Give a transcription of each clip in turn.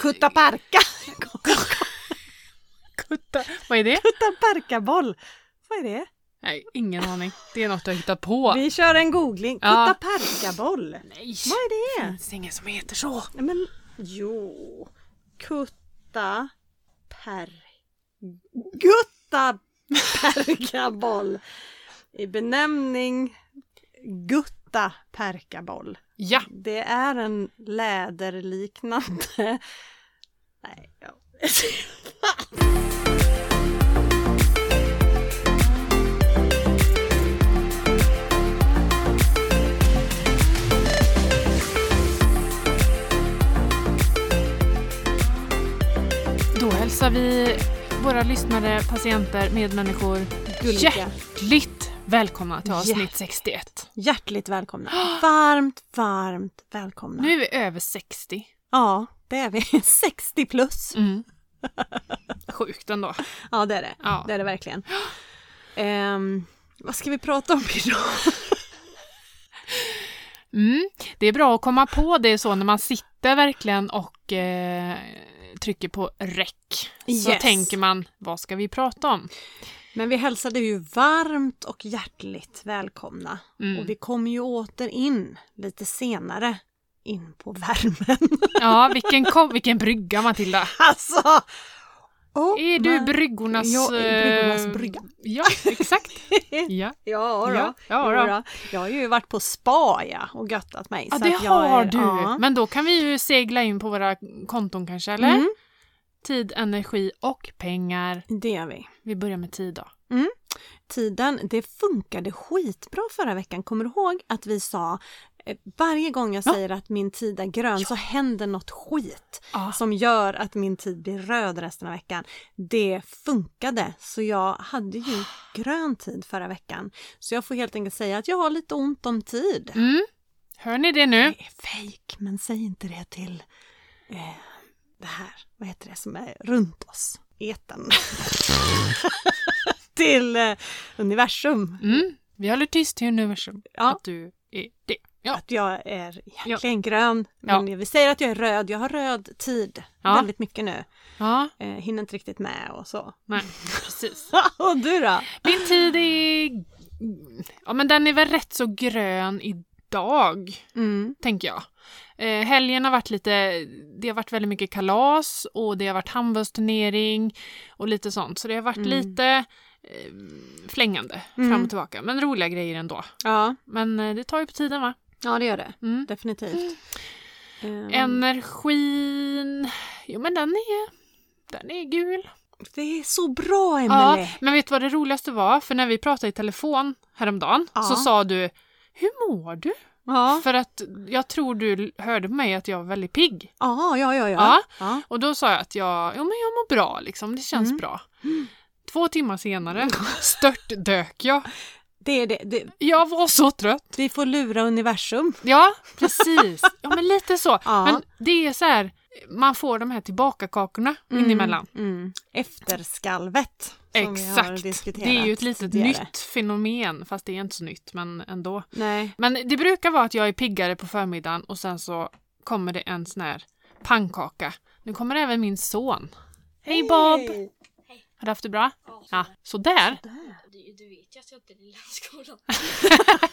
Kuttaparka! Kutta. Vad är det? Kuttaparkaboll! Vad är det? Nej, ingen aning. Det är något du har hittat på. Vi kör en googling. Ja. Kuttaparkaboll! Nej, Vad är det det? finns ingen som heter så. Nej, Men jo. Kutta per... Gutta perkaboll. I benämning gutta perkaboll. Ja, Det är en läderliknande... Nej, ja. då hälsar vi våra lyssnare, patienter, medmänniskor Gulliga. hjärtligt välkomna till avsnitt Ja. 61. Hjärtligt välkomna. Varmt, varmt välkomna. Nu är vi över 60. Ja, det är vi. 60 plus. Mm. Sjukt ändå. Ja, det är det. Ja. Det är det verkligen. Ehm, vad ska vi prata om idag? Mm. Det är bra att komma på det så när man sitter verkligen och eh, trycker på räck. Så Yes. tänker man, vad ska vi prata om? Men vi hälsade ju varmt och hjärtligt välkomna. Mm. Och vi kommer ju åter in lite senare in på värmen. Ja, vilken, kom, vilken brygga Matilda. alltså! Oh Är du my- bryggornas... Är bryggornas eh, brygga. Ja, exakt. Ja, Ja, då. ja, ja, då. Jag har ju varit på spa ja, och göttat mig. ja det har är, du. Ja. Men då kan vi ju segla in på våra konton kanske, eller? Mm, Tid, energi och pengar. det gör vi. Vi börjar med tid då. Tiden, det funkade skitbra förra veckan. Kommer du ihåg att vi sa eh, varje gång jag Ja. säger att min tid är grön så händer något skit Ja. som gör att min tid blir röd resten av veckan. Det funkade, så jag hade ju grön tid förra veckan. Så jag får helt enkelt säga att jag har lite ont om tid. Mm. Hör ni det nu? Det är fejk, men säg inte det till eh, det här, vad heter det som är runt oss? Eten. till eh, universum. Mm. Vi håller tyst till universum. Ja. Att du är det. Ja. Att jag är egentligen grön. Ja. Men vi säger att jag är röd. Jag har röd tid Ja. väldigt mycket nu. Ja, Eh, hinner inte riktigt med och så. nej, precis. och du då? Min tid är... Ja, men den är väl rätt så grön idag, Mm. tänker jag. Eh, helgen har varit lite... Det har varit väldigt mycket kalas och det har varit handbollsturnering och lite sånt. Så det har varit Mm. lite eh, flängande Mm. fram och tillbaka. Men roliga grejer ändå. Ja. Men eh, det tar ju på tiden va? ja, det gör det. Mm. Definitivt. Eh, Energin... Jo men den är... Den är gul. det är så bra, Ja, Emelie. men vet du vad det roligaste var? För när vi pratade i telefon häromdagen Ja. så sa du Hur mår du? Ja. För att jag tror du hörde på mig att jag var väldigt pigg. Ja, ja, ja, ja. Ja. ja. Och då sa jag att jag, ja, men jag mår bra liksom, det känns Mm. bra. Två timmar senare stört dök jag. Det är det. det. Jag var så trött. Vi får lura universum. Ja, precis. Ja, men lite så. Ja. Men det är så här, man får de här tillbakakakorna inemellan. Mm. Efterskalvet. Som Vi har Exakt. Det är ju ett litet tidigare. nytt fenomen, fast det är inte så nytt, men ändå. Nej. Men det brukar vara att jag är piggare på förmiddagen och sen så kommer det en sån här pannkaka. Nu kommer även min son. Hej Bob! Har du haft det bra? Ja, sådär. Du, du vet ju att jag inte är i lärarskolan.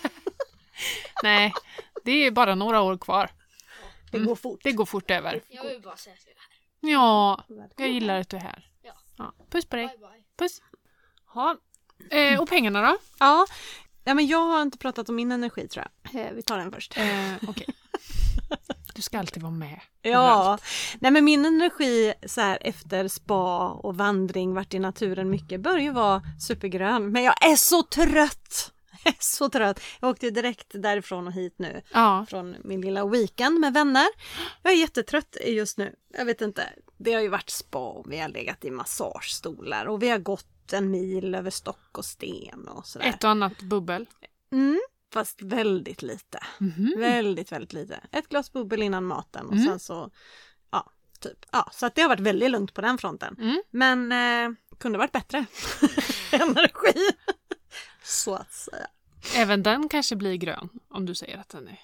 Nej, det är bara några år kvar. Det går fort. Det går fort över. Jag vill bara säga att jag är här. Ja, jag gillar att du är här. Ja. Ja, puss på dig. Bye bye. Puss. Ja. Eh, och pengarna då? Ja. ja, men jag har inte pratat om min energi tror jag. Eh, vi tar den först. Eh, Okej. Du ska alltid vara med. Ja, nej men min energi så här efter spa och vandring, vart i naturen mycket, börjar ju vara supergrön. Men jag är så trött! Jag är så trött. Jag åkte direkt därifrån och hit nu Ja. från min lilla weekend med vänner. Jag är jättetrött just nu. Jag vet inte. Det har ju varit spa och vi har legat i massagestolar och vi har gått en mil över stock och sten och sådär. Ett och annat bubbel. Mm, fast väldigt lite. Mhm. Väldigt, väldigt lite. Ett glas bubbel innan maten och Mm. sen så, ja, typ. Ja, så att det har varit väldigt lugnt på den fronten. Mm. Men eh, kunde varit bättre. Energi. så att säga. Även den kanske blir grön om du säger att den är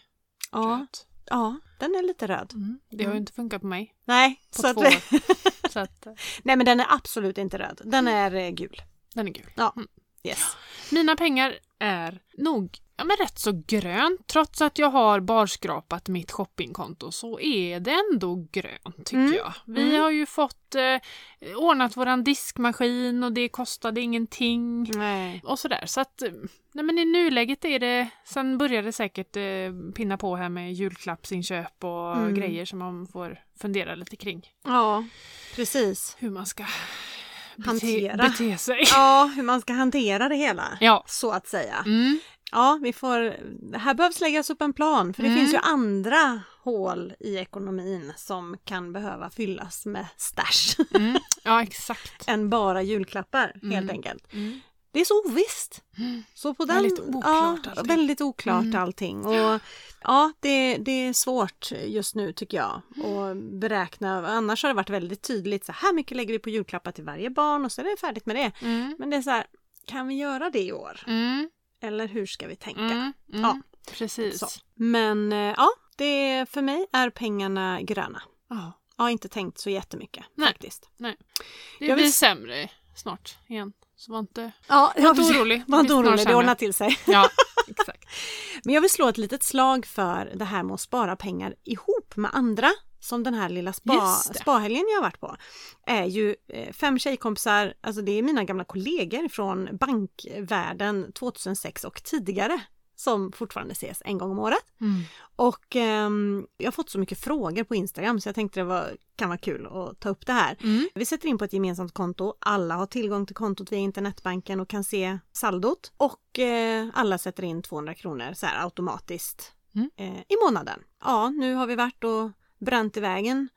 Ja, röd. ja. Den är lite röd. Mm. Det har ju inte funkat på mig Nej, på så två att, år. Så att, eh, nej men den är absolut inte röd. Den är eh, gul. den är kul. Ja. Mm. Yes. Mina pengar är nog ja, men rätt så grönt. Trots att jag har barskrapat mitt shoppingkonto så är det ändå grönt tycker Mm. jag. Vi Mm. har ju fått eh, ordnat våran diskmaskin och det kostade ingenting. Nej. Och sådär. Så att, eh, nej men i nuläget är det, sen börjar det säkert eh, pinna på här med julklappsinköp och Mm. grejer som man får fundera lite kring. Ja, precis. Hur man ska bete, Hantera. bete sig. Ja, hur man ska hantera det hela. Ja. Så att säga. Mm. Ja, vi får... Här behövs läggas upp en plan för det Mm. finns ju andra hål i ekonomin som kan behöva fyllas med stash Mm. Ja, exakt. än bara julklappar Mm. helt enkelt. Mm. Det är så ovisst. Mm. Så på den, Väldigt oklart ja, allting. väldigt oklart Mm. allting. Och ja, det, det är svårt just nu tycker jag att beräkna. Annars har det varit väldigt tydligt. Så här mycket lägger vi på julklappar till varje barn och så är det färdigt med det. Mm. Men det är så här, kan vi göra det i år? Mm. Eller hur ska vi tänka? Mm. Mm. Ja. Precis. Så. Men eh, ja, det, för mig är pengarna gröna. Ja. Jag har inte tänkt så jättemycket Nej. faktiskt. Det Jag blir vill- sämre snart igen. Så var inte, Ja, var inte orolig. Var inte orolig, det ordnar till sig. Ja, exakt. Men jag vill slå ett litet slag för det här med att spara pengar ihop med andra. Som den här lilla spa, spahelgen jag har varit på. Är ju eh, fem tjejkompisar, alltså det är mina gamla kollegor från bankvärlden 2006 och tidigare. Som fortfarande ses en gång om året. Mm. Och ehm, jag har fått så mycket frågor på Instagram så jag tänkte det var, kan vara kul att ta upp det här. Mm. Vi sätter in på ett gemensamt konto, alla har tillgång till kontot via internetbanken och kan se saldot. Och eh, alla sätter in 200 kronor så här automatiskt Mm. eh, i månaden. Ja, nu har vi varit och bränt i vägen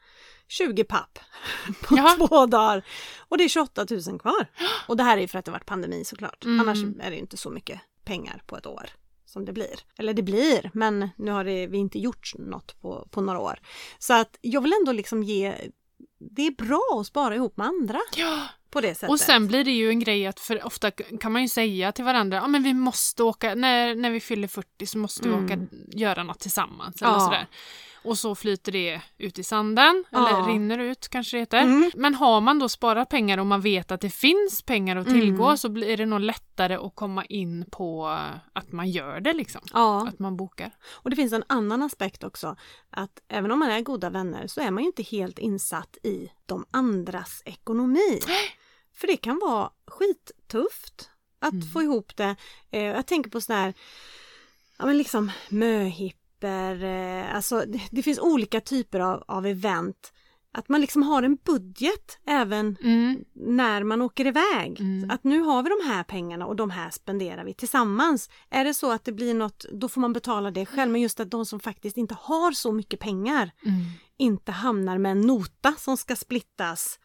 20 papp på Jaha. två dagar. Och det är 28 000 kvar. Och det här är ju för att det varit pandemi såklart. Mm. Annars är det ju inte så mycket pengar på ett år som det blir. Eller det blir, men nu har det, vi inte gjort något på, på några år. Så att jag vill ändå liksom ge, det är bra att spara ihop med andra Ja. på det sättet. Och sen blir det ju en grej att för ofta kan man ju säga till varandra ja men vi måste åka, när, när vi fyller 40 så måste vi Mm. åka göra något tillsammans. Eller Ja. sådär. Och så flyter det ut i sanden, Ja. eller rinner ut kanske det heter. Mm. Men har man då sparat pengar och man vet att det finns pengar att tillgå Mm. så blir det nog lättare att komma in på att man gör det liksom. Ja, Att man bokar. och det finns en annan aspekt också. Att även om man är goda vänner så är man ju inte helt insatt i de andras ekonomi. För det kan vara skittufft att Mm. få ihop det. Eh, Jag tänker på sådär, ja men liksom möhipper, eh, alltså det, finns olika typer av, av event. Att man liksom har en budget även Mm. när man åker iväg. Mm. Att nu har vi de här pengarna och de här spenderar vi tillsammans. Är det så att det blir något, då får man betala det själv. Men just att de som faktiskt inte har så mycket pengar Mm. inte hamnar med en nota som ska splittas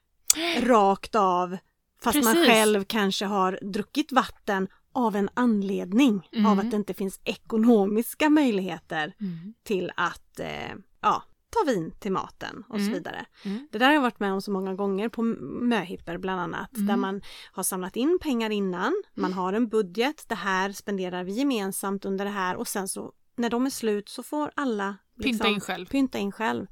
rakt av. Fast man Precis. själv kanske har druckit vatten av en anledning. Mm. Av att det inte finns ekonomiska möjligheter Mm. till att eh, ja, ta vin till maten och så Mm. vidare. Mm. Det där har jag varit med om så många gånger på möhipper bland annat. Mm. Där man har samlat in pengar innan, man har en budget, det här spenderar vi gemensamt under det här och sen så när de är slut så får alla liksom Pynta in själv. Pynta in själv.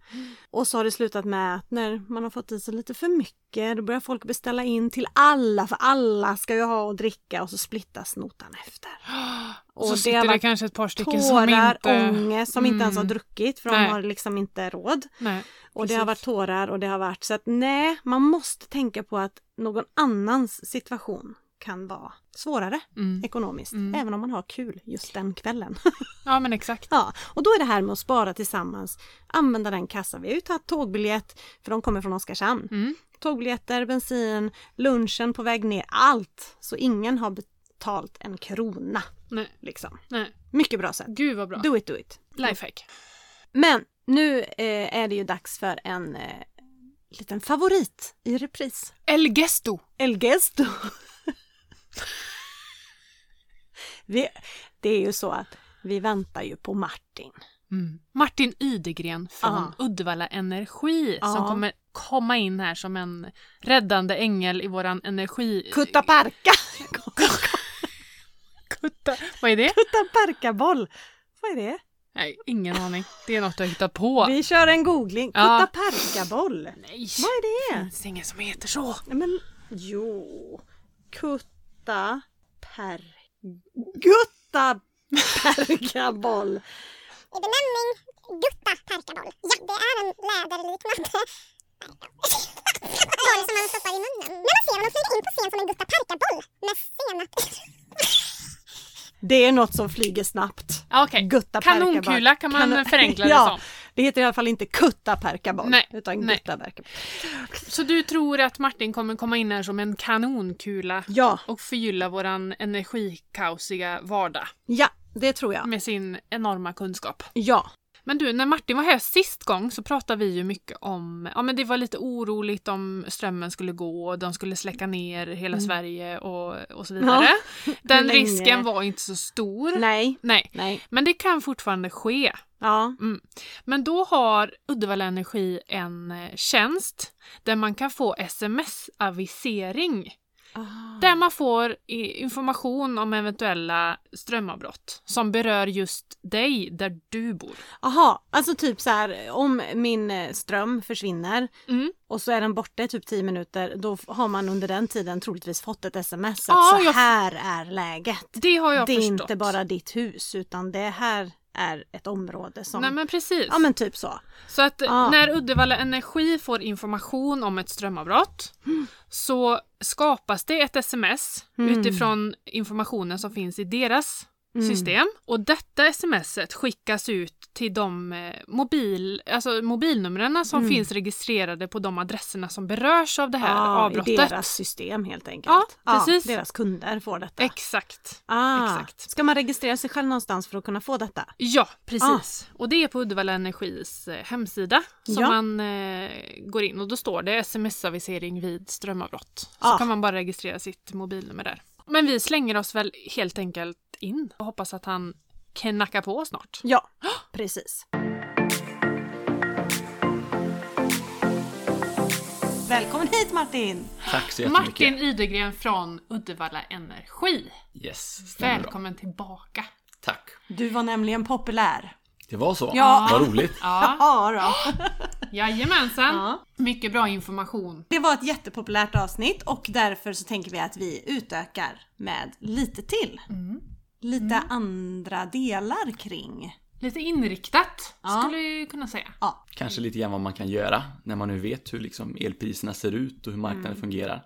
Och så har det slutat med att när man har fått i sig lite för mycket då börjar folk beställa in till alla för alla ska ju ha och dricka och så splittas notan efter. Och så det sitter det varit kanske ett par stycken som Tårar, inte... ångest som inte ens har Mm. druckit för Nej. de har liksom inte råd. Nej. Och det har varit tårar och det har varit så att nej, man måste tänka på att någon annans situation kan vara svårare Mm. ekonomiskt, Mm. även om man har kul just den kvällen. Ja men exakt. ja, och då är det här med att spara tillsammans, använda den kassan. Vi har ju tagit tågbiljett, för de kommer från Oskarshamn. Mm. Tågbiljetter, bensin, lunchen på väg ner, allt. Så ingen har betalt en krona. Nej. Liksom. Nej. Mycket bra sätt. Gud vad bra. Do it, do it. Lifehack. Men nu eh, är det ju dags för en eh, liten favorit i repris. El Gesto. El Gesto. Vi, det är ju så att vi väntar ju på Martin. Mm. Martin Ydegren från Ja. Uddevalla Energi som Ja. kommer komma in här som en räddande ängel i våran energi... Kutta parka! Kutta. Vad är det? Kutta parka-boll! Vad är det? Nej, ingen aning. Det är något har hittat på. Vi kör en googling. Ja. Kutta perkaboll. Nej, Vad är det det? finns ingen som heter så. Nej, Men jo. Kutta per... Gutta perkaboll. I benämning gutta perkaboll. Ja, det är en läderliknande boll som man stoppar i munnen. När man ser honom flyga in på scen som en gutta perkaboll med senap. Det är något som flyger snabbt. Okej, Gutta kanonkula kan man Kanon- förenkla det ja, som. Det heter i alla fall inte kutta perkaboll. Nej, Utan nej. gutta perkaboll. Så du tror att Martin kommer komma in här som en kanonkula Ja, och förgylla våran energikaosiga vardag ja, det tror jag. med sin enorma kunskap? Ja. Men du, när Martin var här sist gång så pratade vi ju mycket om, ja men det var lite oroligt om strömmen skulle gå och de skulle släcka ner hela Sverige och, och så vidare. Den Hur länge? risken var inte så stor. Nej. Nej. Nej. Men det kan fortfarande ske. Ja. Men då har Uddevalla Energi en eh, tjänst där man kan få sms-avisering. Där man får information om eventuella strömavbrott som berör just dig där du bor. Aha, alltså typ så här om min eh, ström försvinner Mm. och så är den borta i typ 10 minuter då har man under den tiden troligtvis fått ett sms att så jag- här är läget. Det har jag det är förstått. inte bara ditt hus utan det här är ett område som... Nej men precis. Ja men typ så. Så att Ja. när Uddevalla Energi får information om ett strömavbrott så skapas det ett sms Mm. utifrån informationen som finns i deras system. Och detta smset skickas ut till de eh, mobil, alltså mobilnumren som finns registrerade på de adresserna som berörs av det här Mm. Ja, i avbrottet. deras system helt enkelt. Ja, precis. deras kunder får detta. Exakt. ah, exakt. Ska man registrera sig själv någonstans för att kunna få detta? Ja, precis. Och det är på Uddevalla Energis eh, hemsida som Ja. man eh, går in och då står det sms-avisering vid strömavbrott. Så Ja. kan man bara registrera sitt mobilnummer där. Men vi slänger oss väl helt enkelt in och hoppas att han knackar på snart. Ja, precis. Välkommen hit Martin! Tack så jättemycket. Martin Idegren från Uddevalla Energi. Yes, stämmer bra. Välkommen tillbaka. Tack. Du var nämligen populär. Det var så? Ja. Vad roligt. Ja, Ja då. jajamensan. Ja. Mycket bra information. Det var ett jättepopulärt avsnitt och därför så tänker vi att vi utökar med lite till. Lite andra delar kring. Lite inriktat Ja. skulle jag kunna säga. Ja, Kanske lite grann vad man kan göra när man nu vet hur liksom elpriserna ser ut och hur marknaden fungerar.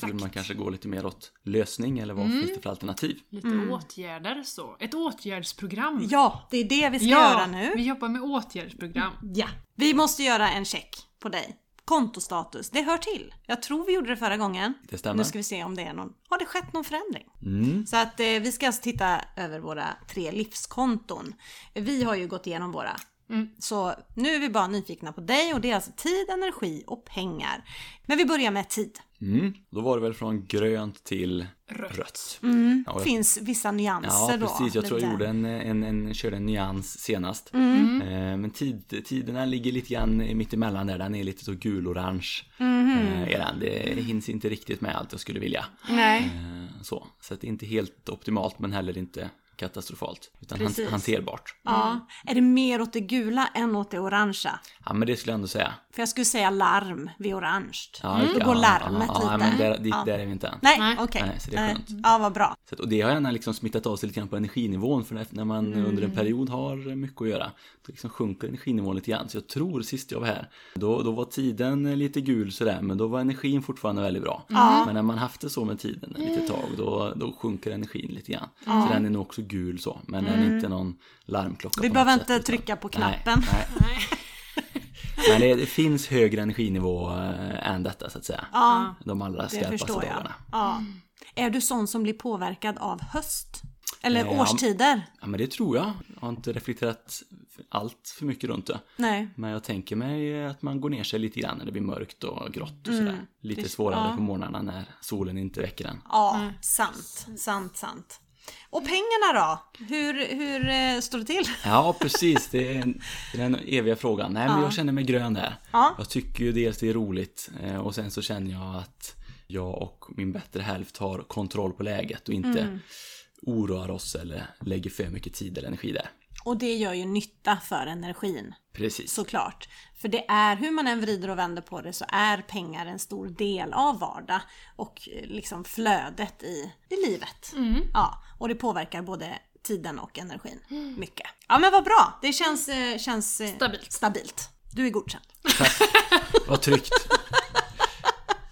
Så vill man kanske gå lite mer åt lösning eller vad finns det för alternativ? Lite åtgärder så. Ett åtgärdsprogram. ja det är det vi ska Ja, göra nu. vi jobbar med åtgärdsprogram. Ja. Vi måste göra en check på dig. Kontostatus, det hör till. Jag tror vi gjorde det förra gången. Det stämmer. Nu ska vi se om det är någon, har det skett någon förändring? Mm. Så att eh, vi ska alltså titta över våra tre livskonton. Vi har ju gått igenom våra. Mm. Så nu är vi bara nyfikna på dig och det är alltså tid, energi och pengar. Men vi börjar med tid. Mm. Då var det väl från grönt till Rött. rött. Mm. Ja, jag- Finns vissa nyanser Ja, då. precis. Jag tror jag gjorde en, en, en, körde en nyans senast. Mm. Eh, Men tid, tiderna ligger lite grann mitt emellan där. Den är lite så gul-orange. Mhm. Eh, är den. Det hinns inte riktigt med allt jag skulle vilja. Nej. Eh, Så, så att det är inte helt optimalt men heller inte katastrofalt. Utan Precis. hanterbart. Ja. Är det mer åt det gula än åt det orangea? Ja men det skulle jag ändå säga. För jag skulle säga larm vid orange. Ja, Då okej, går ja, larmet ja, lite. Ja, men där, dit, Ja. där är vi inte än. Nej, okej. Nej, så det är skönt. Ja, vad bra. Så att, och det har gärna liksom smittat av sig lite grann på energinivån för när- man Mm. under en period har mycket att göra då liksom sjunker energinivån lite grann. Så jag tror sist jag var här då, då var tiden lite gul sådär men då var energin fortfarande väldigt bra. Ja. Men när man haft det så med tiden ett litet tag då, då sjunker energin lite grann. Så den är nog också gul så men den är inte någon larmklocka Vi behöver inte sätt, utan- trycka på Nej, knappen. Nej, Men det, det finns högre energinivå äh, än detta så att säga. Ja, De allra skarpaste dagarna. Ja. Är du sån som blir påverkad av höst? Eller Eh, ja. årstider? Ja men det tror jag. Jag har inte reflekterat allt för mycket runt det. Nej. Men jag tänker mig att man går ner sig lite grann när det blir mörkt och grått och sådär. Lite Det- svårare Mm. ja. på morgnarna när solen inte väcker en. Ja, sant. Sant, sant. Och pengarna då? Hur, hur eh, står det till? Ja precis, det är, en, det är den eviga frågan. Nej men jag känner mig grön där. Ja. Jag tycker ju dels det är roligt eh, och sen så känner jag att jag och min bättre hälft har kontroll på läget och inte Mm. oroar oss eller lägger för mycket tid eller energi där. Och det gör ju nytta för energin Precis. såklart. För det är, hur man än vrider och vänder på det så är pengar en stor del av vardag och eh, liksom flödet i, i livet. Ja, och det påverkar både tiden och energin mycket. Ja men vad bra, det känns, eh, känns eh, Stabilt. stabilt. Du är godkänd. Vad tryggt.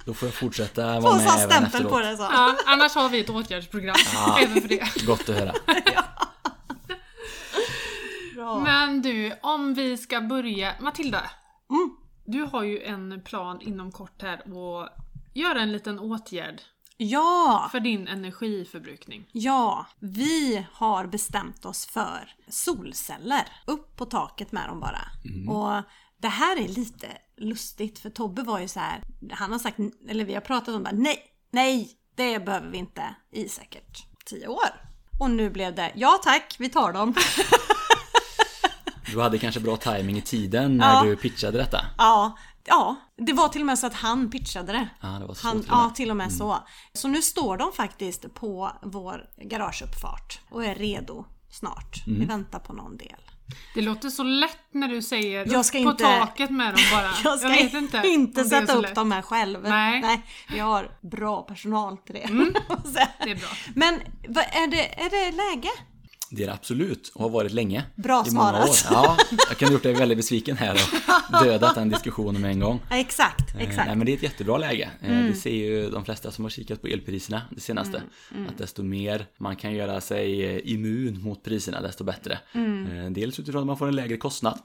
Då får jag fortsätta Få vara med även stämpel efteråt. Mm. på det så. Ja, annars har vi ett åtgärdsprogram även för det. Gott att höra. Bra. Men du, om vi ska börja... Matilda, Mm. du har ju en plan inom kort här att göra en liten åtgärd Ja, för din energiförbrukning. ja, vi har bestämt oss för solceller. Upp på taket med dem bara. Och det här är lite lustigt för Tobbe var ju så här, han har sagt, eller vi har pratat om det, nej, nej, det behöver vi inte i säkert tio år. Och nu blev det, ja tack, vi tar dem. Du hade kanske bra timing i tiden när Ja. du pitchade detta. ja, ja, det var till och med så att han pitchade det. Ja, det var så Han, till och med. ja, till och med så. Så nu står de faktiskt på vår garageuppfart och är redo snart. Vi väntar på någon del. Det låter så lätt när du säger Jag ska på inte- taket med dem bara. Jag ska vet inte, inte, sätta upp lätt. dem här själv. Nej. Mm. vi har bra personal till det. Det är bra. Men är, det, är det läge? Det är det absolut och har varit länge. Bra I många svarat. år. Ja, jag kan ha gjort dig väldigt besviken här och dödat den diskussionen med en gång. Ja, exakt, Eh, exakt. Nej men det är ett jättebra läge. Eh, Mm. Det ser ju de flesta som har kikat på elpriserna det senaste. Mm, Att desto mer man kan göra sig eh, immun mot priserna desto bättre. Mm. Dels utifrån att man får en lägre kostnad.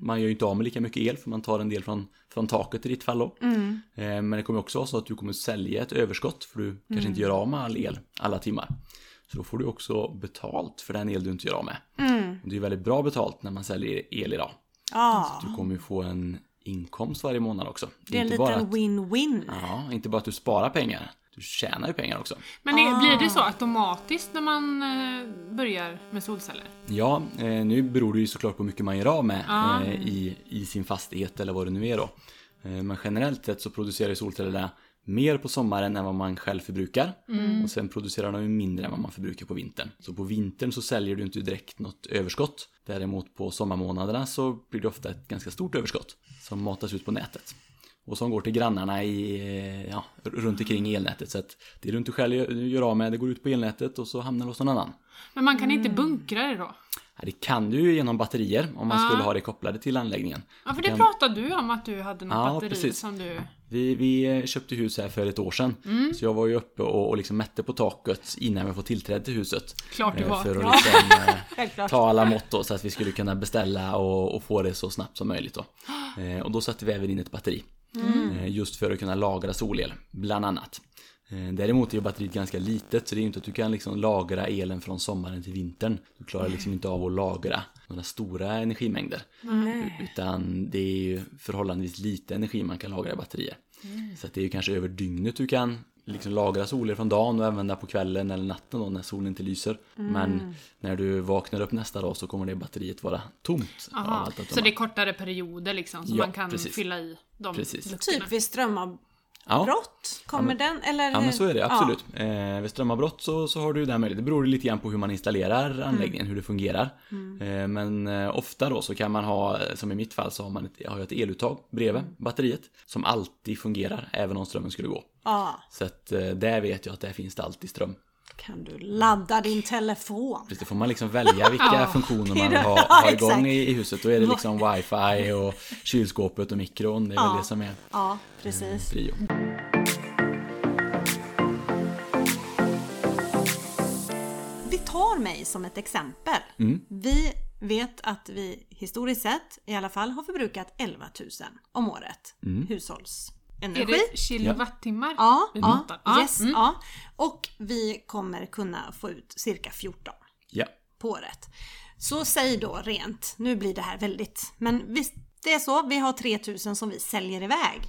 Man gör ju inte av med lika mycket el för man tar en del från, från taket i ditt fall då. Mm. Men det kommer också vara så att du kommer sälja ett överskott för du kanske Mm. inte gör av med all el alla timmar. Så då får du också betalt för den el du inte gör av med. Mm. Det är väldigt bra betalt när man säljer el idag. Ja, Du kommer ju få en inkomst varje månad också. det är en inte bara liten win-win. Ja, inte bara att du sparar pengar. Du tjänar ju pengar också. Men det, Ah. blir det så automatiskt när man eh, börjar med solceller? Ja, eh, nu beror det ju såklart på hur mycket man gör av med Ja. eh, i, i sin fastighet eller vad det nu är då. Men generellt sett så producerar ju solcellerna mer på sommaren än vad man själv förbrukar. Och sen producerar de mindre än vad man förbrukar på vintern. Så på vintern så säljer du inte direkt något överskott. Däremot på sommarmånaderna så blir det ofta ett ganska stort överskott som matas ut på nätet. Och som går till grannarna i, eh, ja, runt omkring elnätet. Så att det du inte själv gör- av med, det går ut på elnätet och så hamnar det hos någon annan. Men man kan Mm. inte bunkra det då? Ja, det kan du ju genom batterier om man Ja. skulle ha det kopplade till anläggningen. Ja, för det kan- pratade du om att du hade något Ja, batteri precis. som du... Vi, vi eh, köpte hus här för ett år sedan. Mm. Så jag var ju uppe och, och liksom mätte på taket innan vi får tillträde till huset. Klart du Eh, var. För att liksom, ta alla mått då, så att vi skulle kunna beställa och, och få det så snabbt som möjligt. Då. Och då satte vi även in ett batteri. Mm. Eh, just för att kunna lagra solel, bland annat. Eh, Däremot är batteriet ganska litet så det är inte att du kan liksom lagra elen från sommaren till vintern. Du klarar liksom inte av att lagra några stora energimängder. Utan det är ju förhållandevis lite energi man kan lagra i batterier. Så att det är ju kanske över dygnet du kan liksom lagra solel från dagen och använda på kvällen eller natten då när solen inte lyser. Men när du vaknar upp nästa dag så kommer det batteriet vara tomt. av Aha. allt att Så det är kortare perioder liksom, så Ja, man kan precis. fylla i de Precis. luckorna. Typ vid strömavbrott, ja. kommer den? Eller? Ja men så är det absolut. Eh, vid strömavbrott så, så har du den möjligheten. Det beror lite grann på hur man installerar anläggningen, hur det fungerar. Eh, men eh, ofta då så kan man ha, som i mitt fall så har man ett, jag har ett eluttag bredvid batteriet. Som alltid fungerar även om strömmen skulle gå. Ja. Så att eh, där vet jag att där finns det alltid ström. Kan du ladda din telefon? Precis, det får man liksom välja vilka Ja, funktioner man vill ha, igång i, i huset. Då är det liksom wifi och kylskåpet och mikron. Det är Ja. väl det som är Ja, precis. prio. Vi tar mig som ett exempel. Mm. Vi vet att vi historiskt sett i alla fall har förbrukat 11 000 om året Mm. Hushållsenergi. Är det kilowattimmar? Ja, vi ja, matar? Ja, yes, mm. ja. Och vi kommer kunna få ut cirka 14 Ja. på året. Så säg då rent, nu blir det här väldigt, men visst det är så, vi har 3000 som vi säljer iväg.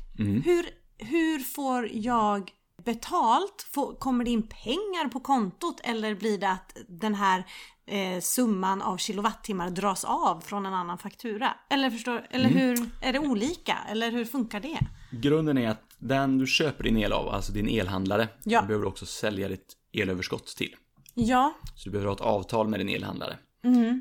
Hur, hur får jag betalt? Får, kommer det in pengar på kontot eller blir det att den här eh, summan av kilowattimmar dras av från en annan faktura? Eller, förstår, eller hur, är det olika? Eller hur funkar det? Grunden är att den du köper din el av, alltså din elhandlare, Ja. behöver du också sälja ditt elöverskott till. Ja, Så du behöver ha ett avtal med din elhandlare.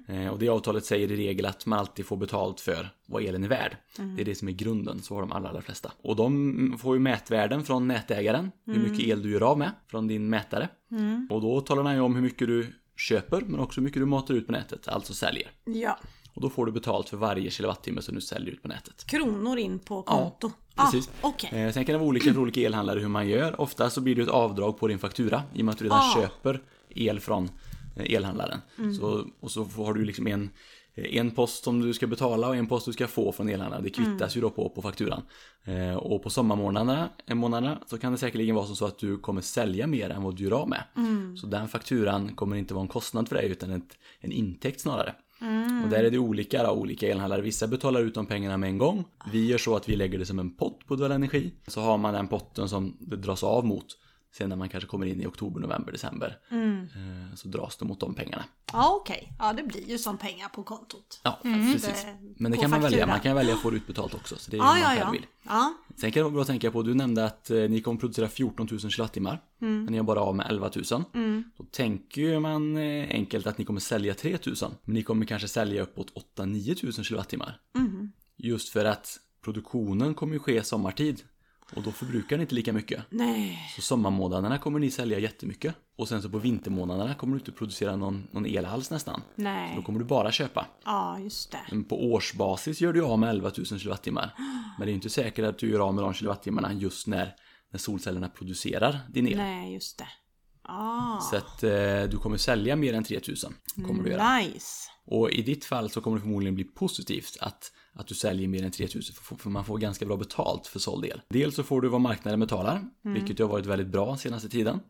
Eh, Och det avtalet säger i regel att man alltid får betalt för vad elen är värd. Det är det som är grunden, så har de allra, allra flesta. Och de får ju mätvärden från nätägaren, hur mycket el du gör av med från din mätare. Och då talar han ju om hur mycket du köper, men också hur mycket du matar ut på nätet, alltså säljer. Ja. Och då får du betalt för varje kilowattimme som du säljer ut på nätet. Kronor in på konto. precis. Ah, Okej. Eh, sen kan det vara olika för olika elhandlare hur man gör. Ofta så blir det ett avdrag på din faktura i och med att du redan Ah. köper el från eh, elhandlaren. Mm. Så, och så har du liksom en, en post som du ska betala och en post du ska få från elhandlaren. Det kvittas Mm. ju då på, på fakturan. Eh, och på sommarmånaderna eh, månaderna, så kan det säkerligen vara som så att du kommer sälja mer än vad du gör av med. Mm. Så den fakturan kommer inte vara en kostnad för dig utan ett, en intäkt snarare. Mm. Och där är det olika då, olika elhandlare. Vissa betalar ut de pengarna med en gång. Vi gör så att vi lägger det som en pott på Uddevalla Energi. Så har man den potten som det dras av mot. Sen när man kanske kommer in i oktober, november, december. Mm. eh, Så dras det mot de pengarna. Ja okej, ja det blir ju som pengar på kontot. Ja, precis. Det- Men det på kan man välja. Man kan välja att få det utbetalt också. Så det är Ja hur man ja själv vill. ja. Sen kan det vara bra att tänka på, du nämnde att eh, ni kommer producera 14 000 kilowattimmar. Men ni har bara av med 11 000. Då tänker man eh, enkelt att ni kommer sälja 3 000. Men ni kommer kanske sälja uppåt 8-9 000 kilowattimmar. Just för att produktionen kommer ju ske sommartid. Och då förbrukar ni inte lika mycket. Nej. Så sommarmånaderna kommer ni sälja jättemycket. Och sen så på vintermånaderna kommer du inte producera någon, någon el alls nästan. Då Nej. kommer du bara köpa. Ja just det. Men på årsbasis gör du av med 11 000 kilowattimmar. Men det är inte säkert att du gör av med de kilowattimmarna just när, när solcellerna producerar din el. Nej just det. Ah. Så att eh, du kommer sälja mer än 3 000. Kommer du göra. Nice. Och i ditt fall så kommer det förmodligen bli positivt att, att du säljer mer än 3 000 för, man får ganska bra betalt för såld el. Dels så får du vad marknaden betalar, vilket ju har varit väldigt bra senaste tiden.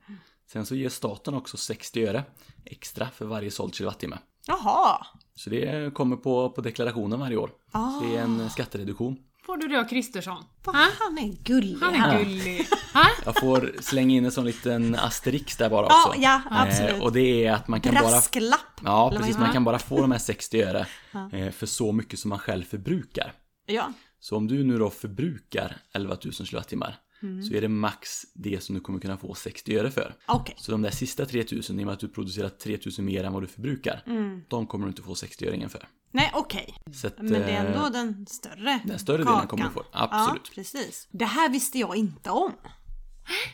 Sen så ger staten också 60 öre extra för varje såld kilowattimme. Jaha. Så det kommer på, på deklarationen varje år. Så det är en skattereduktion. Får du det av Kristersson? Ha? han är gullig. Han är gullig. Ha? Jag får slänga in en sån liten asterix där bara också. Ja, ja absolut. Eh, och det är att man kan bara... Brasklapp. Ja, Eller vad precis. Man kan bara få de här 60 öre eh, för så mycket som man själv förbrukar. Ja. Så om du nu då förbrukar 11 000 kilowattimmar Mm. så är det max det som du kommer kunna få 60 öre för. Okej. Så de där sista 3 000, i och med att du producerar 3 000 mer än vad du förbrukar, Mm. de kommer du inte få 60 öringen för. Nej okej. Att, Men det är ändå eh, den större den större delen kakan. kommer du få. Absolut. Ja, precis. Det här visste jag inte om.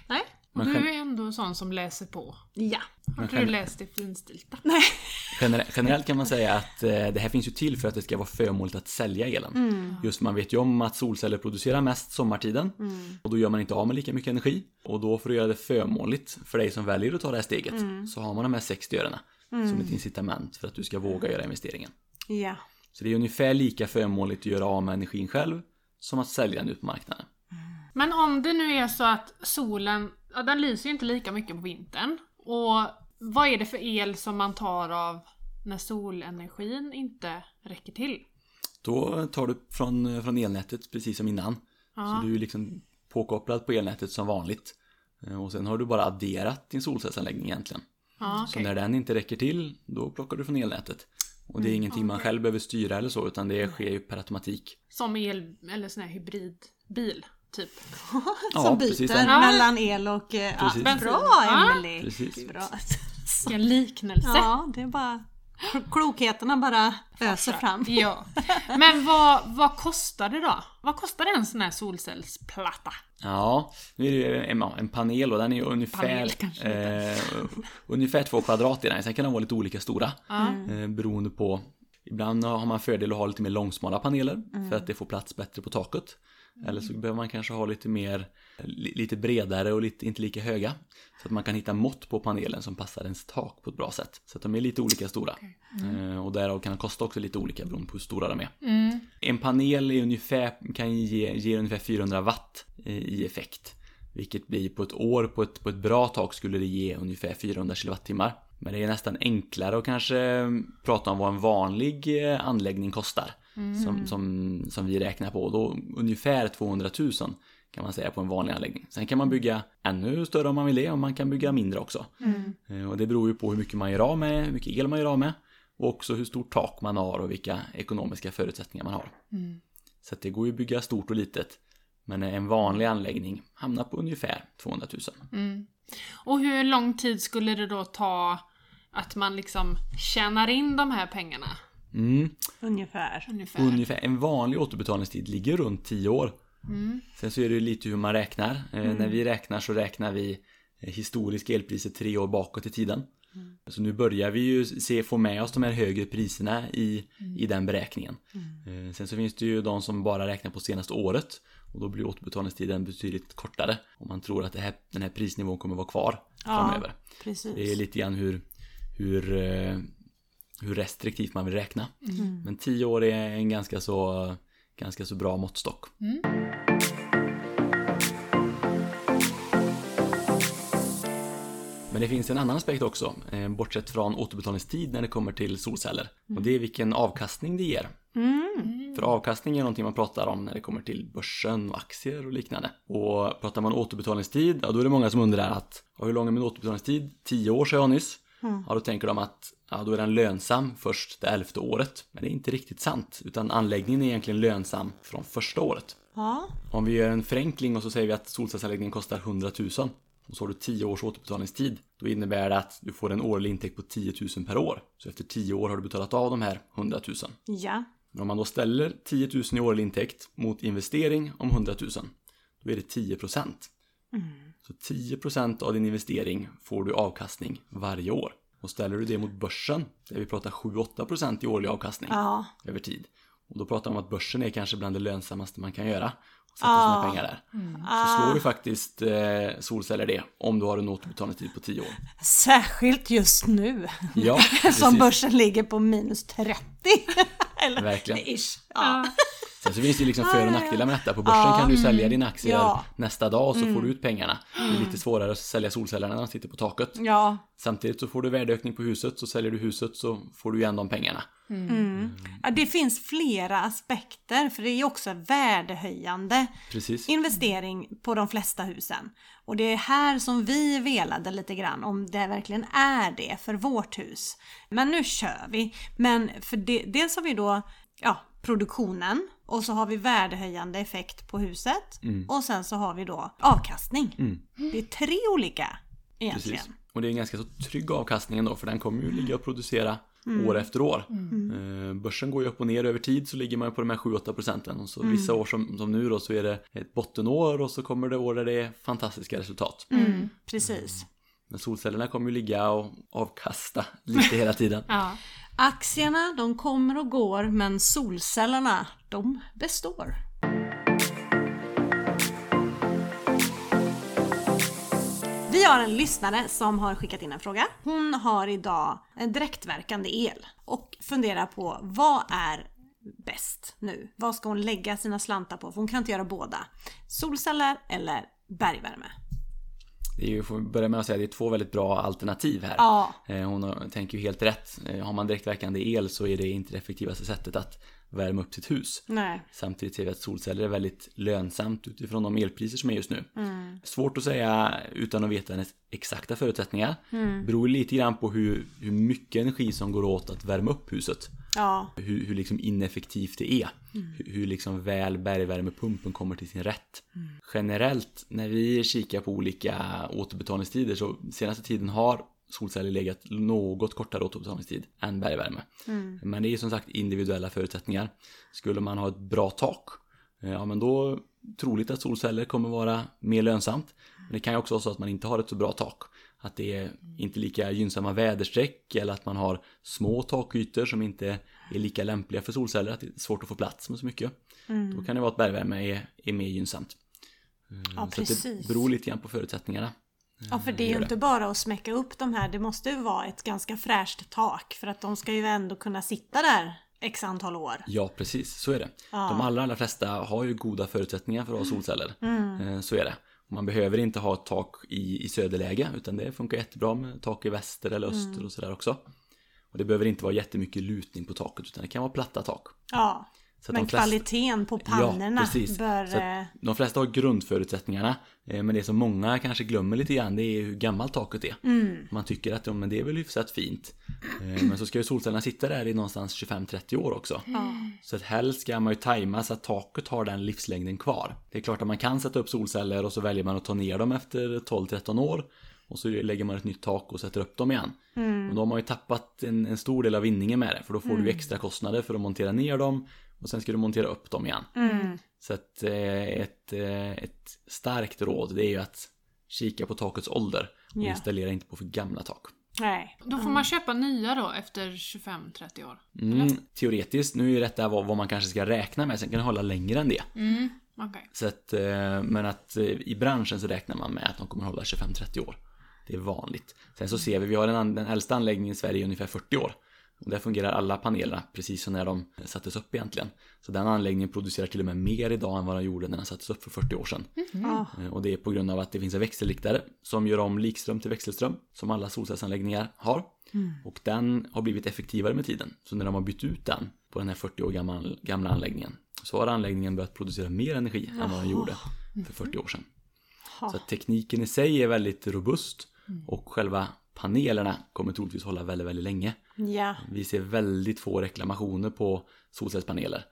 Nej. Men du är ändå sån som läser på. Ja. Har inte du läst det finstilta? Gener- generellt kan man säga att eh, det här finns ju till för att det ska vara förmånligt att sälja elen. Just man vet ju om att solceller producerar mest sommartiden och då gör man inte av med lika mycket energi. Och då för att göra det förmånligt för dig som väljer att ta det här steget så har man de här 60 örena som ett incitament för att du ska våga göra investeringen. Ja. Så det är ungefär lika förmånligt att göra av med energin själv som att sälja den ut på marknaden. Men om det nu är så att solen, ja, den lyser ju inte lika mycket på vintern. Och vad är det för el som man tar av när solenergin inte räcker till? Då tar du från, från elnätet precis som innan. Ja. Så du är liksom påkopplad på elnätet som vanligt. Eh, Och sen har du bara adderat din solcellsanläggning egentligen. Ja, Så okej. när den inte räcker till, då plockar du från elnätet. Och det är ingenting man själv behöver styra eller så, utan det sker ju per automatik. Som el, eller sån här hybridbil, typ. Ja, Som precis byter så. mellan el och... eh, Ja, Precis. bra Ja. Emelie! Precis. Bra. Vilken liknelse. Ja, det är bara... Klokheterna bara öser fram. Ja. Men vad, vad kostar det då? Vad kostar en sån här solcellsplatta? Ja, nu är det ju en, ja, en panel och den är ju ungefär, eh, ungefär två kvadrat i den. Sen kan de vara lite olika stora. Ja. Eh, beroende på Ibland har man fördel att ha lite mer långsmala paneler Mm. för att det får plats bättre på taket. Eller så behöver man kanske ha lite mer, li- lite bredare och lite, inte lika höga. Så att man kan hitta mått på panelen som passar ens tak på ett bra sätt. Så att de är lite olika stora. Eh, och därav kan de kosta också lite olika beroende på hur stora de är. Mm. En panel är ungefär, kan ge, ge ungefär 400 watt eh, i effekt. Vilket blir på ett år, på ett, på ett bra tak skulle det ge ungefär 400 kilowattimmar. Men det är nästan enklare att kanske eh, prata om vad en vanlig anläggning kostar. Som, som, som vi räknar på. Då ungefär 200 000 kan man säga på en vanlig anläggning. Sen kan man bygga ännu större om man vill det och man kan bygga mindre också. Eh, Och det beror ju på hur mycket man gör av med, hur mycket el man gör av med. Och också hur stort tak man har och vilka ekonomiska förutsättningar man har. Så att det går ju att bygga stort och litet. Men en vanlig anläggning hamnar på ungefär 200 000. Och hur lång tid skulle det då ta att man liksom tjänar in de här pengarna? Mm. Ungefär. Ungefär. Ungefär en vanlig återbetalningstid ligger runt 10 år. Mm. Sen så är det ju lite hur man räknar. Eh, När vi räknar så räknar vi eh, historiska elpriser tre år bakåt i tiden. Så nu börjar vi ju se, få med oss de här högre priserna i, i den beräkningen. Eh, Sen så finns det ju de som bara räknar på senaste året och då blir återbetalningstiden betydligt kortare om man tror att det här, den här prisnivån kommer vara kvar framöver. Precis. Det är lite grann hur, hur, hur restriktivt man vill räkna. Men 10 år är en ganska så, ganska så bra måttstock. Men det finns en annan aspekt också, eh, bortsett från återbetalningstid när det kommer till solceller. Och det är vilken avkastning det ger. För avkastning är någonting man pratar om när det kommer till börsen och aktier och liknande. Och pratar man återbetalningstid, ja då är det många som undrar att hur lång är min återbetalningstid? 10 år sa jag nyss. Ja, då tänker de att ja, då är den lönsam först det elfte året. Men det är inte riktigt sant, utan anläggningen är egentligen lönsam från första året. Ja. Om vi gör en förenkling och så säger vi att solcellsanläggningen kostar 100 000 och så har du 10 års återbetalningstid. Då innebär det att du får en årlig intäkt på 10 000 per år. Så efter 10 år har du betalat av de här 100 000. Ja. Men om man då ställer 10 000 i årlig intäkt mot investering om 100 000, då är det 10 procent. Så 10 procent av din investering får du avkastning varje år. Och ställer du det mot börsen, där vi pratar 7-8 procent i årlig avkastning Ja. över tid. Och då pratar man om att börsen är kanske bland det lönsammaste man kan göra. Och sätta Ah. sina pengar där. Så slår du faktiskt eh, solceller det om du har en återbetalningstid på 10 år. Särskilt just nu. Ja, Som börsen ligger på minus 30. Eller Verkligen. ish. Ja. Sen så finns det ju liksom för och nackdelar med detta. På börsen kan du sälja dina aktier Ja. nästa dag och så får du ut pengarna. Det är lite svårare att sälja solcellerna när de sitter på taket. ja. Samtidigt så får du värdeökning på huset, så säljer du huset så får du igen de pengarna. Ja, det finns flera aspekter för det är ju också värdehöjande Precis. investering på de flesta husen. Och det är här som vi velade lite grann om det verkligen är det för vårt hus. Men nu kör vi. Men för det, dels har vi då ja, produktionen och så har vi värdehöjande effekt på huset och sen så har vi då avkastning. Det är tre olika egentligen. Precis. Och det är en ganska så trygg avkastning ändå för den kommer ju ligga och producera år efter år. Eh, Börsen går ju upp och ner över tid så ligger man ju på de här 7-8 procenten. Och så vissa år som, som nu då så är det ett bottenår och så kommer det år där det är fantastiska resultat. Mm, precis. Men solcellerna kommer ju ligga och avkasta lite hela tiden. Ja. Aktierna de kommer och går men solcellerna de består. Vi har en lyssnare som har skickat in en fråga. Hon har idag en direktverkande el och funderar på vad är bäst nu? Vad ska hon lägga sina slantar på? För hon kan inte göra båda. Solceller eller bergvärme? Det är ju, får börja med att säga, det är två väldigt bra alternativ här. Ja. Eh, Hon har- tänker ju helt rätt. Eh, Har man direktverkande el så är det inte det effektivaste sättet att värma upp sitt hus. Nej. Samtidigt ser vi att solceller är väldigt lönsamt utifrån de elpriser som är just nu. Mm. Svårt att säga utan att veta hennes exakta förutsättningar. Mm. Beror lite grann på hur, hur mycket energi som går åt att värma upp huset. Ja. Hur, hur liksom ineffektivt det är. Hur, hur liksom väl bergvärmepumpen kommer till sin rätt. Generellt när vi kikar på olika återbetalningstider så senaste tiden har solceller legat något kortare återbetalningstid än bergvärme. Men det är som sagt individuella förutsättningar. Skulle man ha ett bra tak, eh, ja men då troligt att solceller kommer vara mer lönsamt. Men det kan ju också vara så att man inte har ett så bra tak. Att det är inte lika gynnsamma väderstreck eller att man har små takytor som inte är lika lämpliga för solceller. Att det är svårt att få plats med så mycket. Då kan det vara att bergvärme är, är mer gynnsamt. Ja, Så precis. det beror lite grann på förutsättningarna. Ja, för det är ju inte bara att smäcka upp de här. Det måste ju vara ett ganska fräscht tak för att de ska ju ändå kunna sitta där x antal år. Ja, precis. Så är det. De allra, allra flesta har ju goda förutsättningar för att ha solceller. Eh, Så är det. Man behöver inte ha ett tak i, i söderläge utan det funkar jättebra med tak i väster eller öster och sådär också. Och det behöver inte vara jättemycket lutning på taket utan det kan vara platta tak. Ja, Så men flesta- kvaliteten på pannorna precis. bör... Så eh, de flesta har grundförutsättningarna eh, men det som många kanske glömmer lite grann det är hur gammalt taket är. Mm. Man tycker att ja, men det är väl hyfsat fint. Eh, Men så ska ju solcellerna sitta där i någonstans 25-30 år också. Så att helst ska man ju tajma så att taket har den livslängden kvar. Det är klart att man kan sätta upp solceller och så väljer man att ta ner dem efter 12-13 år. och så lägger man ett nytt tak och sätter upp dem igen. Mm. Och då har man ju tappat en, en stor del av vinningen med det för då får du ju extra kostnader för att montera ner dem och sen ska du montera upp dem igen. Mm. Så att eh, ett, eh, ett starkt råd det är ju att kika på takets ålder och Ja. installera inte på för gamla tak. Nej. Då får man köpa nya då efter 25-30 år. Mm, teoretiskt, nu är ju detta vad, vad man kanske ska räkna med, sen kan det hålla längre än det. Mm, okej. Så att, eh, men att i branschen så räknar man med att de kommer hålla 25-30 år. Det är vanligt. Sen så ser vi, vi har den, den äldsta anläggningen i Sverige i ungefär 40 år. Och där fungerar alla panelerna precis som när de sattes upp egentligen. Så den anläggningen producerar till och med mer idag än vad den gjorde när den sattes upp för 40 år sedan. Eh, Och det är på grund av att det finns en växelriktare som gör om likström till växelström som alla solcellsanläggningar har. Och den har blivit effektivare med tiden. Så när de har bytt ut den på den här 40 år gamla, gamla anläggningen så har anläggningen börjat producera mer energi än vad den gjorde för 40 år sedan. Så tekniken i sig är väldigt robust och själva panelerna kommer troligtvis hålla väldigt, väldigt länge. Ja. Vi ser väldigt få reklamationer på solcellspaneler.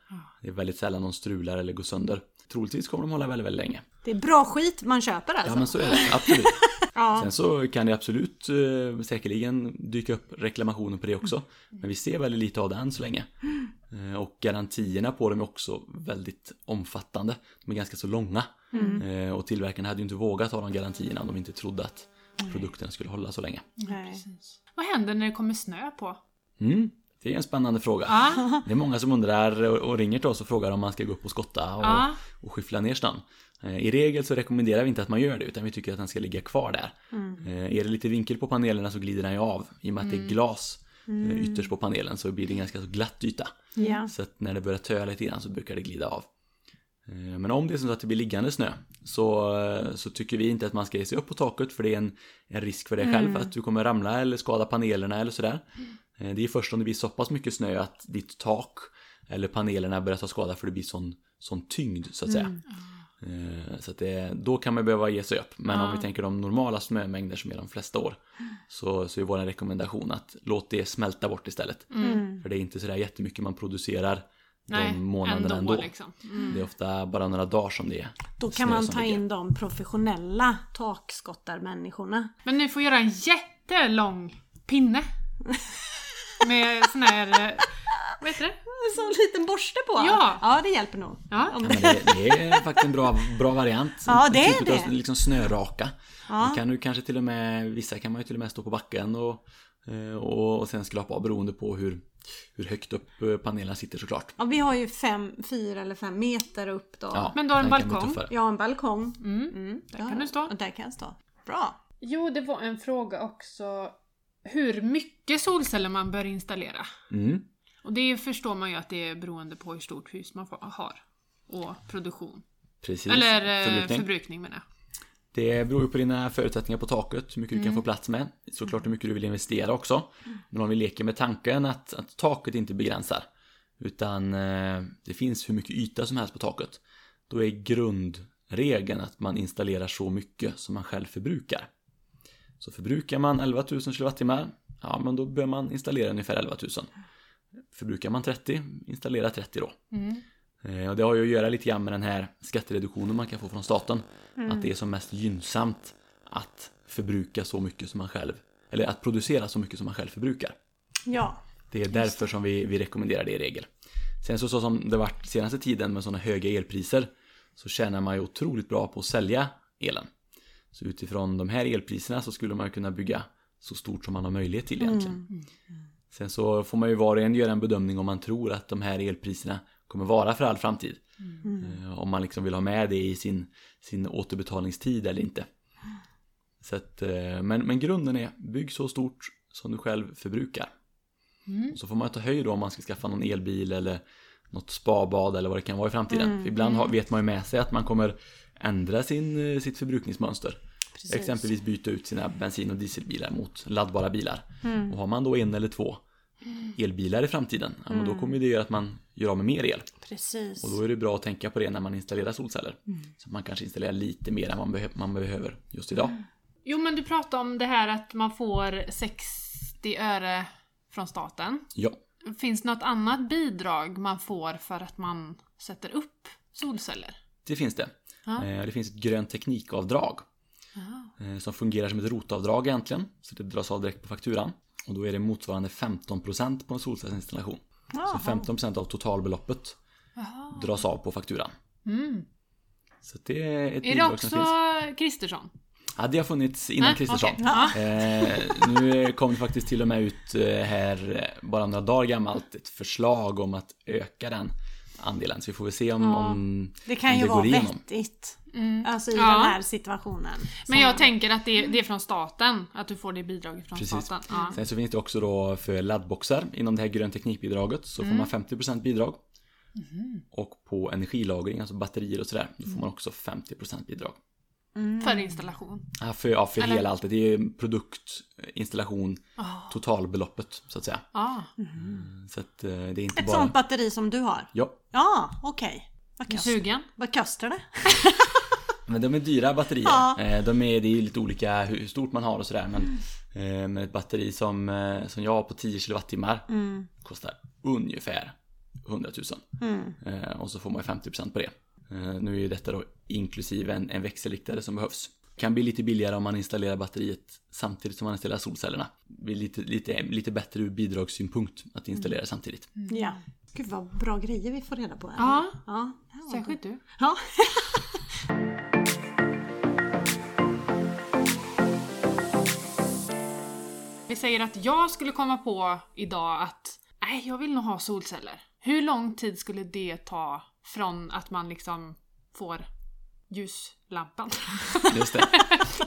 Det är väldigt sällan de strular eller går sönder. Troligtvis kommer de hålla väldigt, väldigt länge. Det är bra skit man köper alltså. Ja men så är det, absolut. Ja. Sen så kan det absolut eh, säkerligen dyka upp reklamationer på det också. Men vi ser väldigt lite av det än så länge. Eh, och garantierna på dem är också väldigt omfattande. De är ganska så långa. Eh, och tillverkarna hade ju inte vågat ha de garantierna om de inte trodde att produkterna skulle hålla så länge. Nej. Vad händer när det kommer snö på? Mm, det är en spännande fråga. Ja, Det är många som undrar och ringer till oss och frågar om man ska gå upp och skotta och, Ja. och skyffla ner snön. Eh, I regel så rekommenderar vi inte att man gör det utan vi tycker att den ska ligga kvar där. Eh, Är det lite vinkel på panelerna så glider den ju av. I och med att det är glas eh, ytterst på panelen så blir det en ganska så glatt yta. Ja. Så att när det börjar töa lite grann så brukar det glida av. Eh, Men om det är så att det blir liggande snö så, eh, så tycker vi inte att man ska ge sig upp på taket för det är en, en risk för dig själv att du kommer ramla eller skada panelerna eller sådär. Eh, Det är först om det blir så pass mycket snö att ditt tak eller panelerna börjar ta skada för det blir sån, sån tyngd så att säga. Eh, Så att det, då kan man behöva ge sig upp. Men om vi tänker de normala snömängder som är de flesta år så, så är vår rekommendation att låt det smälta bort istället. För det är inte sådär jättemycket man producerar nej, de månaderna ändå, ändå. liksom. Mm. Det är ofta bara några dagar som det är Då kan man ta in de professionella takskottarmänniskorna. Men ni får göra en jättelång pinne. Med sån här, eh, vad heter det? Så en liten borste på? Ja. Ja, det hjälper nog. Ja. Ja, det... men det, det är faktiskt en bra, bra variant. Ja, det är typ det. Av, liksom snöraka. Ja. Kan du kanske till och med, vissa kan man ju till och med stå på backen och, eh, och, och sen skrapa av beroende på hur, hur högt upp eh, panelerna sitter såklart. Ja, vi har ju fem, fyra eller fem meter upp då. Ja, Men du har en balkong? har en balkong. Mm. Mm, Där kan du stå. Och där kan jag stå. Bra. Jo, det var en fråga också. Hur mycket solceller man bör installera. Mm. Och det förstår man ju att det är beroende på hur stort hus man har. Och produktion. Precis. Eller eh, Förbrukning. förbrukning menar jag. Det beror ju på dina förutsättningar på taket, hur mycket du kan få plats med. Såklart hur mycket du vill investera också. Men om vi leker med tanken att, att taket inte begränsar. Utan eh, det finns hur mycket yta som helst på taket. Då är grundregeln att man installerar så mycket som man själv förbrukar. Så förbrukar man 11 000 kWh, ja men då bör man installera ungefär 11 000. Förbrukar man 30, installera 30 då. Eh, Och det har ju att göra lite grann med den här skattereduktionen man kan få från staten. Att det är som mest gynnsamt att förbruka så mycket som man själv, eller att producera så mycket som man själv förbrukar. Ja. Det är därför som vi, vi rekommenderar det i regel. Sen så, så som det varit senaste tiden med sådana höga elpriser så tjänar man ju otroligt bra på att sälja elen. Så utifrån de här elpriserna så skulle man kunna bygga så stort som man har möjlighet till egentligen. Sen så får man ju var och en göra en bedömning om man tror att de här elpriserna kommer vara för all framtid. Eh, Om man liksom vill ha med det i sin, sin återbetalningstid eller inte. Så att, eh, men, men grunden är, bygg så stort som du själv förbrukar. Och så får man ta höjd då om man ska skaffa någon elbil eller något spabad eller vad det kan vara i framtiden. För ibland har, vet man ju med sig att man kommer ändra sin, eh, sitt förbrukningsmönster. Precis. Exempelvis byta ut sina bensin och dieselbilar mot laddbara bilar. Och har man då en eller två elbilar i framtiden, ja, men då kommer det göra att man gör av med mer el. Precis. Och då är det bra att tänka på det när man installerar solceller. Så man kanske installerar lite mer än man, behö- man behöver just idag. Jo, men du pratade om det här att man får 60 öre från staten. Ja, Finns något annat bidrag man får för att man sätter upp solceller? det finns det. Ja. Eh, Det finns ett grön teknikavdrag. Ja. eh, som fungerar som ett rotavdrag egentligen. Så det dras av direkt på fakturan. Och då är det motsvarande 15% på en solcellsinstallation. Så 15% av totalbeloppet dras av på fakturan. Mm. Så det är ett Är det också. Kristersson? Ja, det har funnits innan Kristersson. Ja. Eh, nu kom det faktiskt till och med ut eh, här eh, bara några dagar gammalt ett förslag om att öka den andelen. Så vi får väl se om, om, Det kan om ju det vara vettigt. Mm. Alltså i Ja. den här situationen. Men jag tänker att det, det är från staten, att du får det bidraget från Precis. staten. Ja. Sen så finns det också då för laddboxar inom det här grön teknikbidraget så Mm. får man 50% bidrag. Mhm. Och på energilagring, alltså batterier och sådär, då får man också 50% bidrag. För installation. Ja, för, ja, för Eller- hela allt. Det är produkt, installation, Ah. totalbeloppet så att säga. Ja, Så att eh, det är inte Ett bara... sånt batteri som du har? Ja, Ja, okej. Vad, kost... sugen? Vad kostar det? men de är dyra batterier. Ja. Eh, De är, det är ju lite olika hur stort man har och sådär. Men, eh, men ett batteri som, eh, som jag har på 10 kilowattimmar Mm. kostar ungefär 100 000. Mm. Och så får man ju 50% på det. Nu är ju detta då inklusive en, en växelriktare som behövs. Kan bli lite billigare om man installerar batteriet samtidigt som man installerar solcellerna. Det blir lite, lite, lite bättre ur bidragssynpunkt att installera samtidigt. Ja. Gud vad bra grejer vi får reda på. här. Ja. ja. särskilt du. Ja. Vi säger att jag skulle komma på idag att nej, jag vill nog ha solceller. Hur lång tid skulle det ta från att man liksom får ljus ljuslampan? Just det.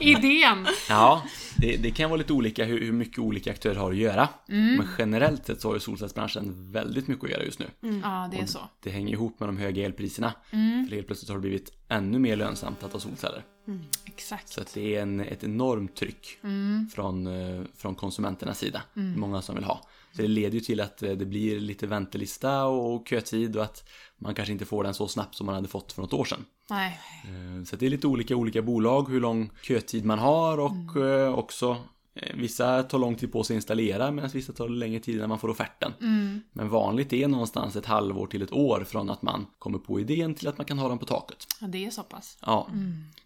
Idén! Ja, det, det kan vara lite olika hur, hur mycket olika aktörer har att göra. Mm. Men generellt sett så har ju solcellsbranschen väldigt mycket att göra just nu. Ja, det är så. Det hänger ihop med de höga elpriserna. Mm. För helt plötsligt har det blivit ännu mer lönsamt att ha solceller. Exakt. Så att det är en, ett enormt tryck Mm. från, eh, från konsumenternas sida. Många som vill ha. Så det leder ju till att eh, det blir lite väntelista och kötid och att man kanske inte får den så snabbt som man hade fått för något år sedan. Nej. Eh, Så det är lite olika olika bolag hur lång kötid man har och Mm. eh, också Vissa tar lång tid på sig att installera medan vissa tar längre tid när man får offerten. Mm. Men vanligt är någonstans ett halvår till ett år från att man kommer på idén till att man kan ha den på taket. Ja, det är så pass. Ja,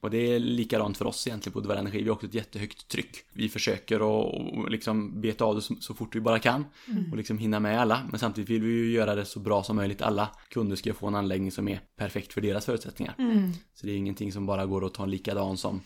och det är likadant för oss egentligen på Uddevalla Energi. Vi har också ett jättehögt tryck. Vi försöker att liksom beta av det så, så fort vi bara kan och liksom hinna med alla. Men samtidigt vill vi ju göra det så bra som möjligt. Alla kunder ska få en anläggning som är perfekt för deras förutsättningar. Så det är ingenting som bara går att ta en likadan som,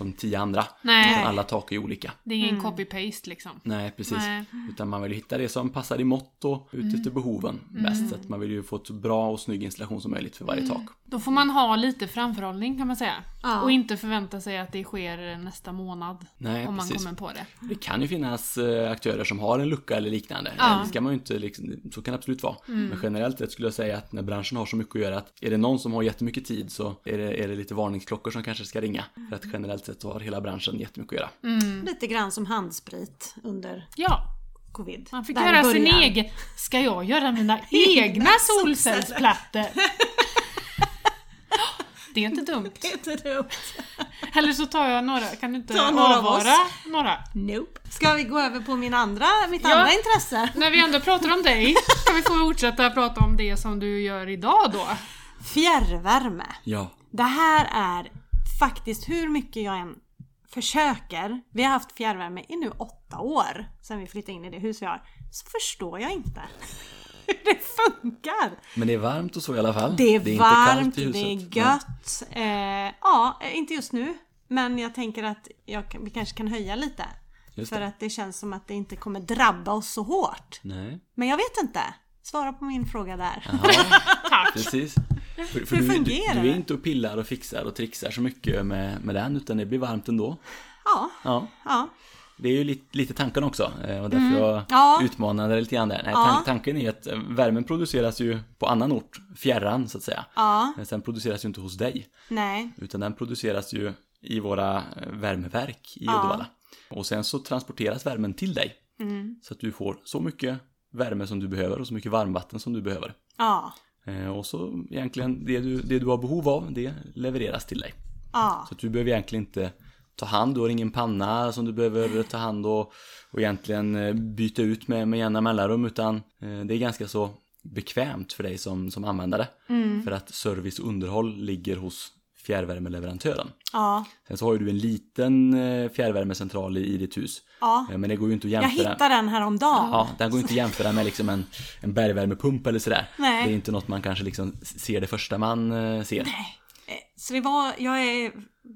som tio andra. Nej. Utan alla tak är olika. Det är ingen copy-paste liksom. Nej, precis. Nej. Utan man vill hitta det som passar i mått och ut efter behoven bäst. Så att man vill ju få ett så bra och snygg installation som möjligt för varje tak. Då får man ha lite framförhållning kan man säga. Ja. Och inte förvänta sig att det sker nästa månad. Nej, om man precis. kommer på det. Det kan ju finnas eh, aktörer som har en lucka eller liknande. Ja. Mm. Det ska man ju inte, liksom, så kan det absolut vara. Men generellt sett skulle jag säga att när branschen har så mycket att göra att är det någon som har jättemycket tid så är det, är det lite varningsklockor som kanske ska ringa. För att generellt sett så har hela branschen jättemycket att göra. Mm. Lite grann som handsprit under Ja, covid. man fick göra sin egen... Ska jag göra mina egna solcellsplattor? Det är inte dumt. Det är inte dumt. Eller så tar jag några, kan du inte Ta några av avvara oss. några? Nope. Ska vi gå över på min andra, mitt Ja. andra intresse? När vi ändå pratar om dig, kan vi få fortsätta prata om det som du gör idag då? Fjärrvärme. Ja, Det här är faktiskt hur mycket jag än försöker. Vi har haft fjärrvärme i nu åtta år sedan vi flyttade in i det hus vi har. Så förstår jag inte hur det funkar. men det är varmt och så i alla fall. Det är, inte varmt, kallt i det är gött. Eh, ja, inte just nu. Men jag tänker att jag, vi kanske kan höja lite. Just För det. att det känns som att det inte kommer drabba oss så hårt. Nej. Men jag vet inte. Svara på min fråga där. Jaha, Tack! precis. För, för Hur du, du, fungerar du är det? inte och pillar och fixar och trixar så mycket med, med den utan det blir varmt ändå. Ja, Ja. ja. Det är ju lite, lite tanken också eh, och därför jag Mm. Ja. utmanade det lite grann där. Nej, Ja. tan- tanken är att eh, värmen produceras ju på annan ort, fjärran så att säga. Ja, Men sen produceras ju inte hos dig, nej. utan den produceras ju i våra eh, värmeverk i Ja. Uddevalla. Och sen så transporteras värmen till dig. Mm. Så att du får så mycket värme som du behöver och så mycket varmvatten som du behöver. Ja, Och så egentligen det du, det du har behov av, det levereras till dig. ja. Så du behöver egentligen inte ta hand, du har ingen panna som du behöver ta hand och, och egentligen eh, byta ut med, med jämna mellanrum utan eh, det är ganska så bekvämt för dig som, som användare. För att service och underhåll ligger hos fjärrvärmeleverantören. Ja, Sen så har ju du en liten eh, fjärrvärmecentral i, i ditt hus. Ja. Eh, Men det går ju inte att Jag jämföra. hittade den häromdagen. Ja, den går ju inte att jämföra med liksom en, en bergvärmepump eller sådär. Nej. Det är inte något man kanske liksom ser det första man eh, ser. Eh, Så det var, jag är,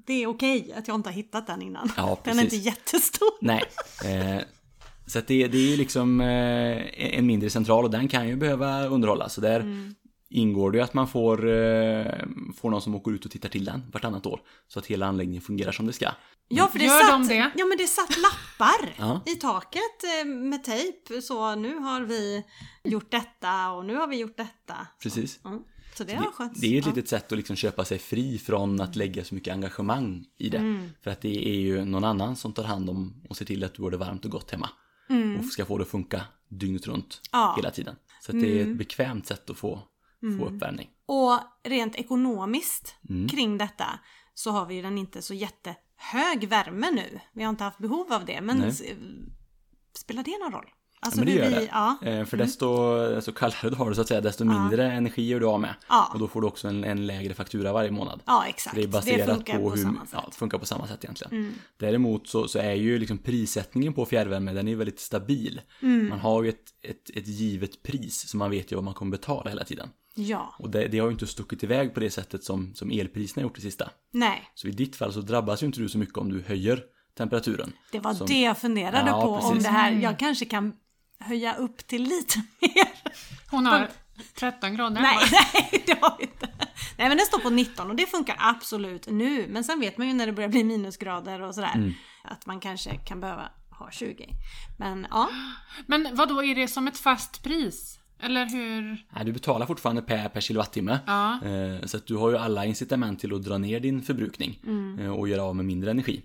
det är okej att jag inte har hittat den innan. Ja, den är inte jättestor. Nej. Eh, så det, det är ju liksom eh, en mindre central och den kan ju behöva underhållas. Så där Mm. ingår det ju att man får, eh, får någon som åker ut och tittar till den vartannat år. Så att hela anläggningen fungerar som det ska. Ja, för det Gör satt, de det? Ja, men det satt lappar Ja. i taket eh, med tejp. Så nu har vi gjort detta och nu har vi gjort detta. Precis. Mm. Så det Det, har skötts. det är ett ja. litet sätt att liksom köpa sig fri från att lägga så mycket engagemang i det. Mm. För att det är ju någon annan som tar hand om och ser till att du har det varmt och gott hemma. Och ska få det att funka dygnet runt Mm. Ja. Mm. hela tiden. Så det är ett bekvämt sätt att få, få uppvärmning. Och rent ekonomiskt Mm. kring detta så har vi ju den inte så jättehög värme nu. Vi har inte haft behov av det. Men Nej. spelar det någon roll? Alltså men det gör vi, det. Ja. Eh, För desto, desto kallare du har det så att säga, desto mindre energi är du av med. Ja. Och då får du också en, en lägre faktura varje månad. ja, exakt. Det är baserat funkar på, på hur, samma sätt. ja, det funkar på samma sätt egentligen. Mm. Däremot så, så är ju liksom prissättningen på fjärrvärme, den är väldigt stabil. Mm. Man har ju ett, ett, ett givet pris, så man vet ju vad man kommer betala hela tiden. Ja, Och det, det har ju inte stuckit iväg på det sättet som, som elpriserna har gjort det sista. nej. Så i ditt fall så drabbas ju inte du så mycket om du höjer temperaturen. Det var Som- det jag funderade Ja, på. Om precis. det här, jag kanske kan höja upp till lite mer. Hon har 13 grader Nej, nej, det har vi inte. Nej, men den står på 19 och det funkar absolut nu. Men sen vet man ju när det börjar bli minusgrader och sådär. Mm. Att man kanske kan behöva ha 20. Men ja, Men vad då är det som ett fast pris? Eller hur? Nej, du betalar fortfarande per, per kilowattimme. Ja. Eh, Så att du har ju alla incitament till att dra ner din förbrukning eh, och göra av med mindre energi.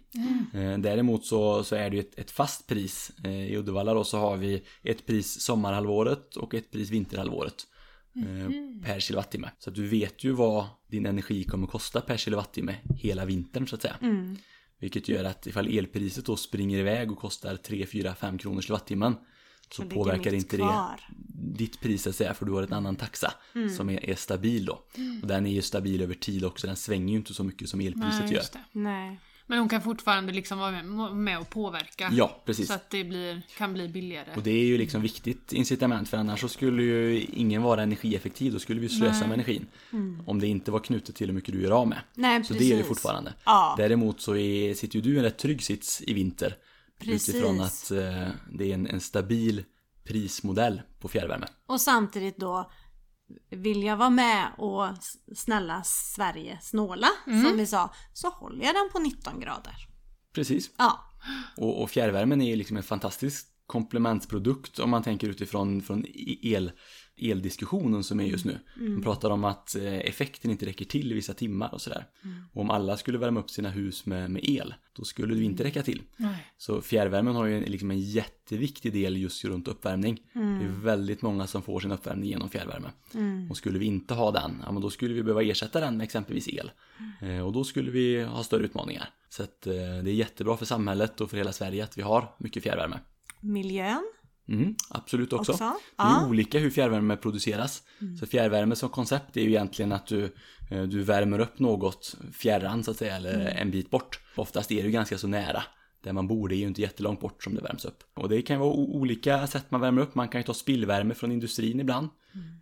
Eh, Däremot så, så är det ju ett, ett fast pris. I Uddevalla då så har vi ett pris sommarhalvåret och ett pris vinterhalvåret. eh, Per kilowattimme. Så att du vet ju vad din energi kommer kosta per kilowattimme hela vintern så att säga. Vilket gör att ifall elpriset då springer iväg och kostar 3, 4, 5 kronor kilowattimmen så ligger påverkar inte kvar. det ditt pris att säga för du har en annan taxa som är, är stabil då. Och den är ju stabil över tid också, den svänger ju inte så mycket som elpriset Nej, gör. det. nej. Men hon kan fortfarande liksom vara med, och påverka. Ja, precis. Så att det blir, kan bli billigare. Och det är ju liksom viktigt incitament för annars så skulle ju ingen vara energieffektiv, då skulle vi slösa med energin. Om det inte var knutet till hur mycket du gör av med. Nej, Så det är det precis. fortfarande. Ja. Däremot så är, sitter ju du i en rätt trygg sits i vinter. Precis. Utifrån att eh, det är en, en stabil prismodell på fjärrvärme. Och samtidigt då vill jag vara med och snälla Sverige snåla som vi sa så håller jag den på 19 grader. Precis. Ja, Och, och fjärrvärmen är ju liksom en fantastisk komplementsprodukt om man tänker utifrån från el, eldiskussionen som är just nu. Man pratar om att eh, effekten inte räcker till i vissa timmar och sådär. Och om alla skulle värma upp sina hus med, med el, då skulle det inte räcka till. Nej. Så fjärrvärmen har ju en, liksom en jätteviktig del just runt uppvärmning. Det är väldigt många som får sin uppvärmning genom fjärrvärme. Och skulle vi inte ha den, ja men då skulle vi behöva ersätta den med exempelvis el. Eh, och då skulle vi ha större utmaningar. Så att eh, det är jättebra för samhället och för hela Sverige att vi har mycket fjärrvärme. miljön Mm, absolut också. också. Det är Ja. olika hur fjärrvärme produceras. Så fjärrvärme som koncept är ju egentligen att du, eh, du värmer upp något fjärran så att säga, eller en bit bort. Oftast är det ju ganska så nära. Där man bor, det är ju inte jättelångt bort som det värms upp. Och det kan ju vara olika sätt man värmer upp. Man kan ju ta spillvärme från industrin ibland.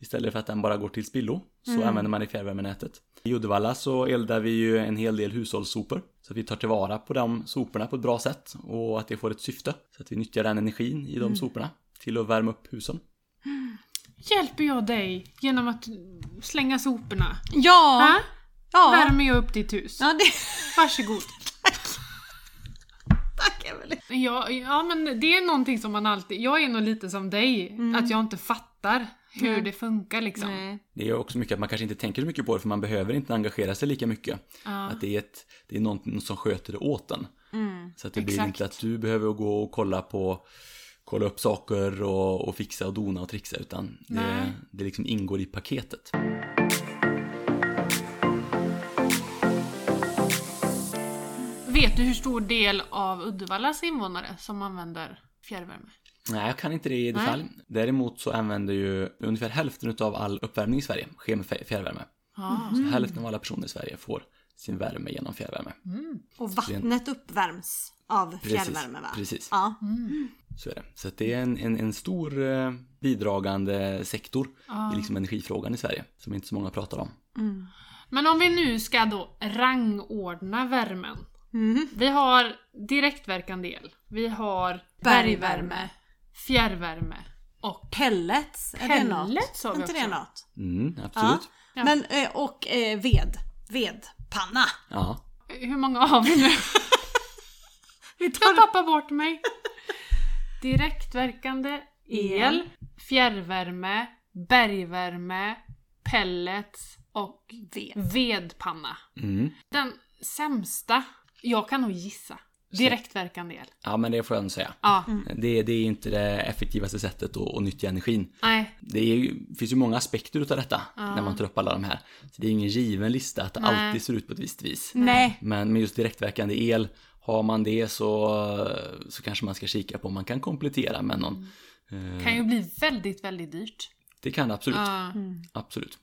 Istället för att den bara går till spillo. Så använder man i fjärrvärmenätet. I Uddevalla så eldar vi ju en hel del hushållssopor. Så att vi tar tillvara på de soporna på ett bra sätt. Och att det får ett syfte. Så att vi nyttjar den energin i de soporna. Till att värma upp husen. Hjälper jag dig genom att slänga soporna? Ja, Ja. ja. Värmer jag upp ditt hus? ja det, Varsågod. Tack Emelie. Ja, ja, men det är någonting som man alltid... Jag är nog lite som dig, att jag inte fattar hur Nej. det funkar liksom. Nej. Det är också mycket att man kanske inte tänker så mycket på det för man behöver inte engagera sig lika mycket. Ja. Att det är, ett, det är någon som sköter det åt en. Så att det blir exakt. inte att du behöver gå och kolla på kolla upp saker och, och fixa och dona och trixa utan det, det liksom ingår i paketet. Vet du hur stor del av Uddevallas invånare som använder fjärrvärme? Nej, jag kan inte det i detalj. Däremot så använder ju ungefär hälften av all uppvärmning i Sverige sker med fjärrvärme. Ja. Så hälften av alla personer i Sverige får sin värme genom fjärrvärme. Och vattnet uppvärms av fjärrvärme va? Precis. Ja. Så är det. Så att det är en, en, en stor eh, bidragande sektor i liksom energifrågan i Sverige som inte så många pratar om. Men om vi nu ska då rangordna värmen. Mm. Vi har direktverkande el, vi har bergvärme, fjärrvärme och Pellets, är det något? Pellets har vi inte det också. något? Mm, absolut. Ja. Men, eh, och eh, ved. Vedpanna. Ja. hur många har vi nu? vi tar pappa bort mig. Direktverkande el, fjärrvärme, bergvärme, pellets och Ved. vedpanna. Mm. Den sämsta, jag kan nog gissa. Direktverkande el. ja, men det får jag ändå säga. Ja, Det, det är inte det effektivaste sättet att, att nyttja energin. nej. Det är ju, finns ju många aspekter utav detta när man tar upp alla de här. Så det är ingen given lista att det Nej. alltid ser ut på ett visst vis. Nej. Men med just direktverkande el, har man det så, så kanske man ska kika på om man kan komplettera med någon. eh, Kan ju bli väldigt, väldigt dyrt. Det kan det absolut. Ja. Absolut.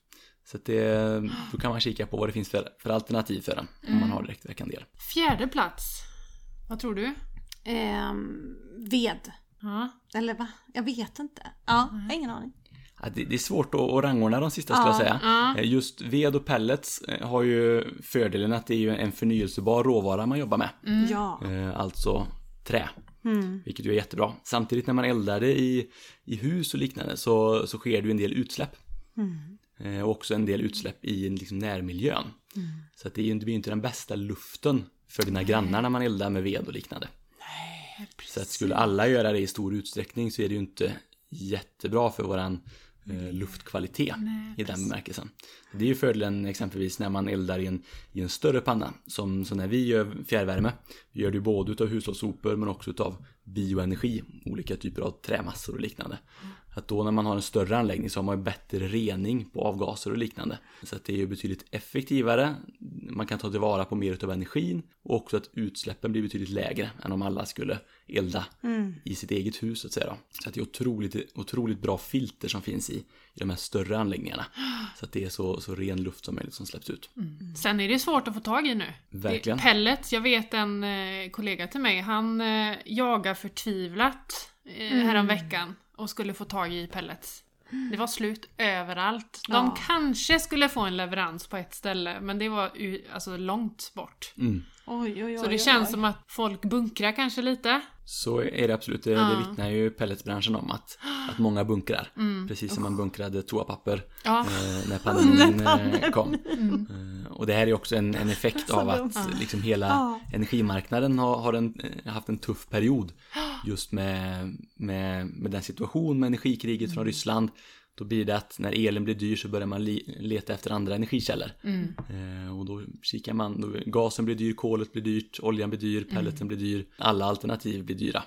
Så att det, då kan man kika på vad det finns för, för alternativ för den om man har direktverkande el. Fjärde plats. Vad tror du? Ehm, ved. Ja. Eller va? Jag vet inte. Ja, jag har ingen aning. Ja, det, det är svårt att, att rangordna de sista skulle jag säga. ja. Eh, Just ved och pellets eh, har ju fördelen att det är ju en förnyelsebar råvara man jobbar med. Ja. Eh, Alltså trä. Mm. Vilket ju är jättebra. Samtidigt när man eldar det i, i hus och liknande så, så sker det ju en del utsläpp. Eh, Och också en del utsläpp i liksom närmiljön. Så att det, är inte- det blir inte den bästa luften för dina grannar när man eldar med ved och liknande. Så att skulle alla göra det i stor utsträckning så är det ju inte jättebra för våran eh, luftkvalitet i den bemärkelsen. Det är ju fördelen exempelvis när man eldar i en, i en större panna. Som, som när vi gör fjärrvärme. Vi gör det både utav hushållssopor men också utav bioenergi. Olika typer av trämassor och liknande. Att då när man har en större anläggning så har man bättre rening på avgaser och liknande. Så att det är ju betydligt effektivare. Man kan ta tillvara på mer utav energin och också att utsläppen blir betydligt lägre än om alla skulle elda i sitt eget hus så att säga. Då. Så att det är otroligt, otroligt bra filter som finns i, i de här större anläggningarna. Så att det är så, så ren luft som möjligt som släpps ut. Sen är det svårt att få tag i nu. Verkligen. Pellets, jag vet en eh, kollega till mig, han eh, jagar förtvivlat eh, häromveckan och skulle få tag i pellets. Det var slut överallt. De Ja. kanske skulle få en leverans på ett ställe, men det var alltså långt bort. Mm. Oj, oj, oj. Så det känns som att folk bunkrar kanske lite. Så är det absolut. Det, det vittnar ju pelletsbranschen om att, att många bunkrar. Precis som man bunkrade toapapper Ja. eh, när pandemin eh, kom. Eh, och det här är också en, en effekt av att liksom hela Ja. energimarknaden har, har en, eh, haft en tuff period. Just med, med, med den situation med energikriget från Ryssland. Då blir det att när elen blir dyr så börjar man leta efter andra energikällor. Eh, och då kikar man, då, gasen blir dyr, kolet blir dyrt, oljan blir dyr, pelleten blir dyr. Alla alternativ blir dyra.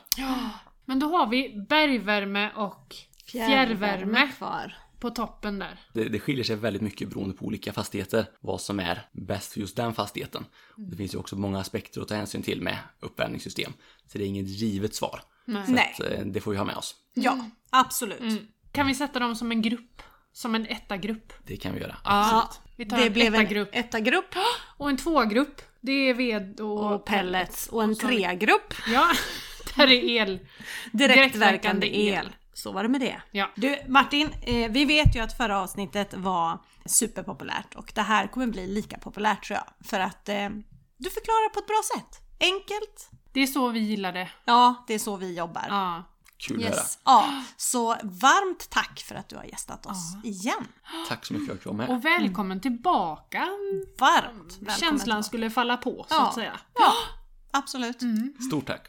Men då har vi bergvärme och fjärrvärme kvar. på toppen där. Det, det skiljer sig väldigt mycket beroende på olika fastigheter vad som är bäst för just den fastigheten. Det finns ju också många aspekter att ta hänsyn till med uppvärmningssystem. Så det är inget givet svar. Nej. Så. Att, eh, det får vi ha med oss. Ja, absolut. Kan vi sätta dem som en grupp? Som en etta-grupp? Det kan vi göra. Ja, vi tar Det en blev en etta-grupp. etta-grupp Och en tvågrupp, det är ved och, och pellets och en tregrupp Ja, där är el. direktverkande el. Så var det med det. Ja. Du Martin, eh, vi vet ju att förra avsnittet var superpopulärt och det här kommer bli lika populärt tror jag. För att eh, du förklarar på ett bra sätt. Enkelt. Det är så vi gillar det. Ja, det är så vi jobbar. Ja. Kul att höra. Yes. Ja, så varmt tack för att du har gästat oss igen. Tack så mycket för att jag med. Och välkommen tillbaka. Varmt välkommen Känslan tillbaka. skulle falla på så Ja. att säga. Ja, absolut. Stort tack.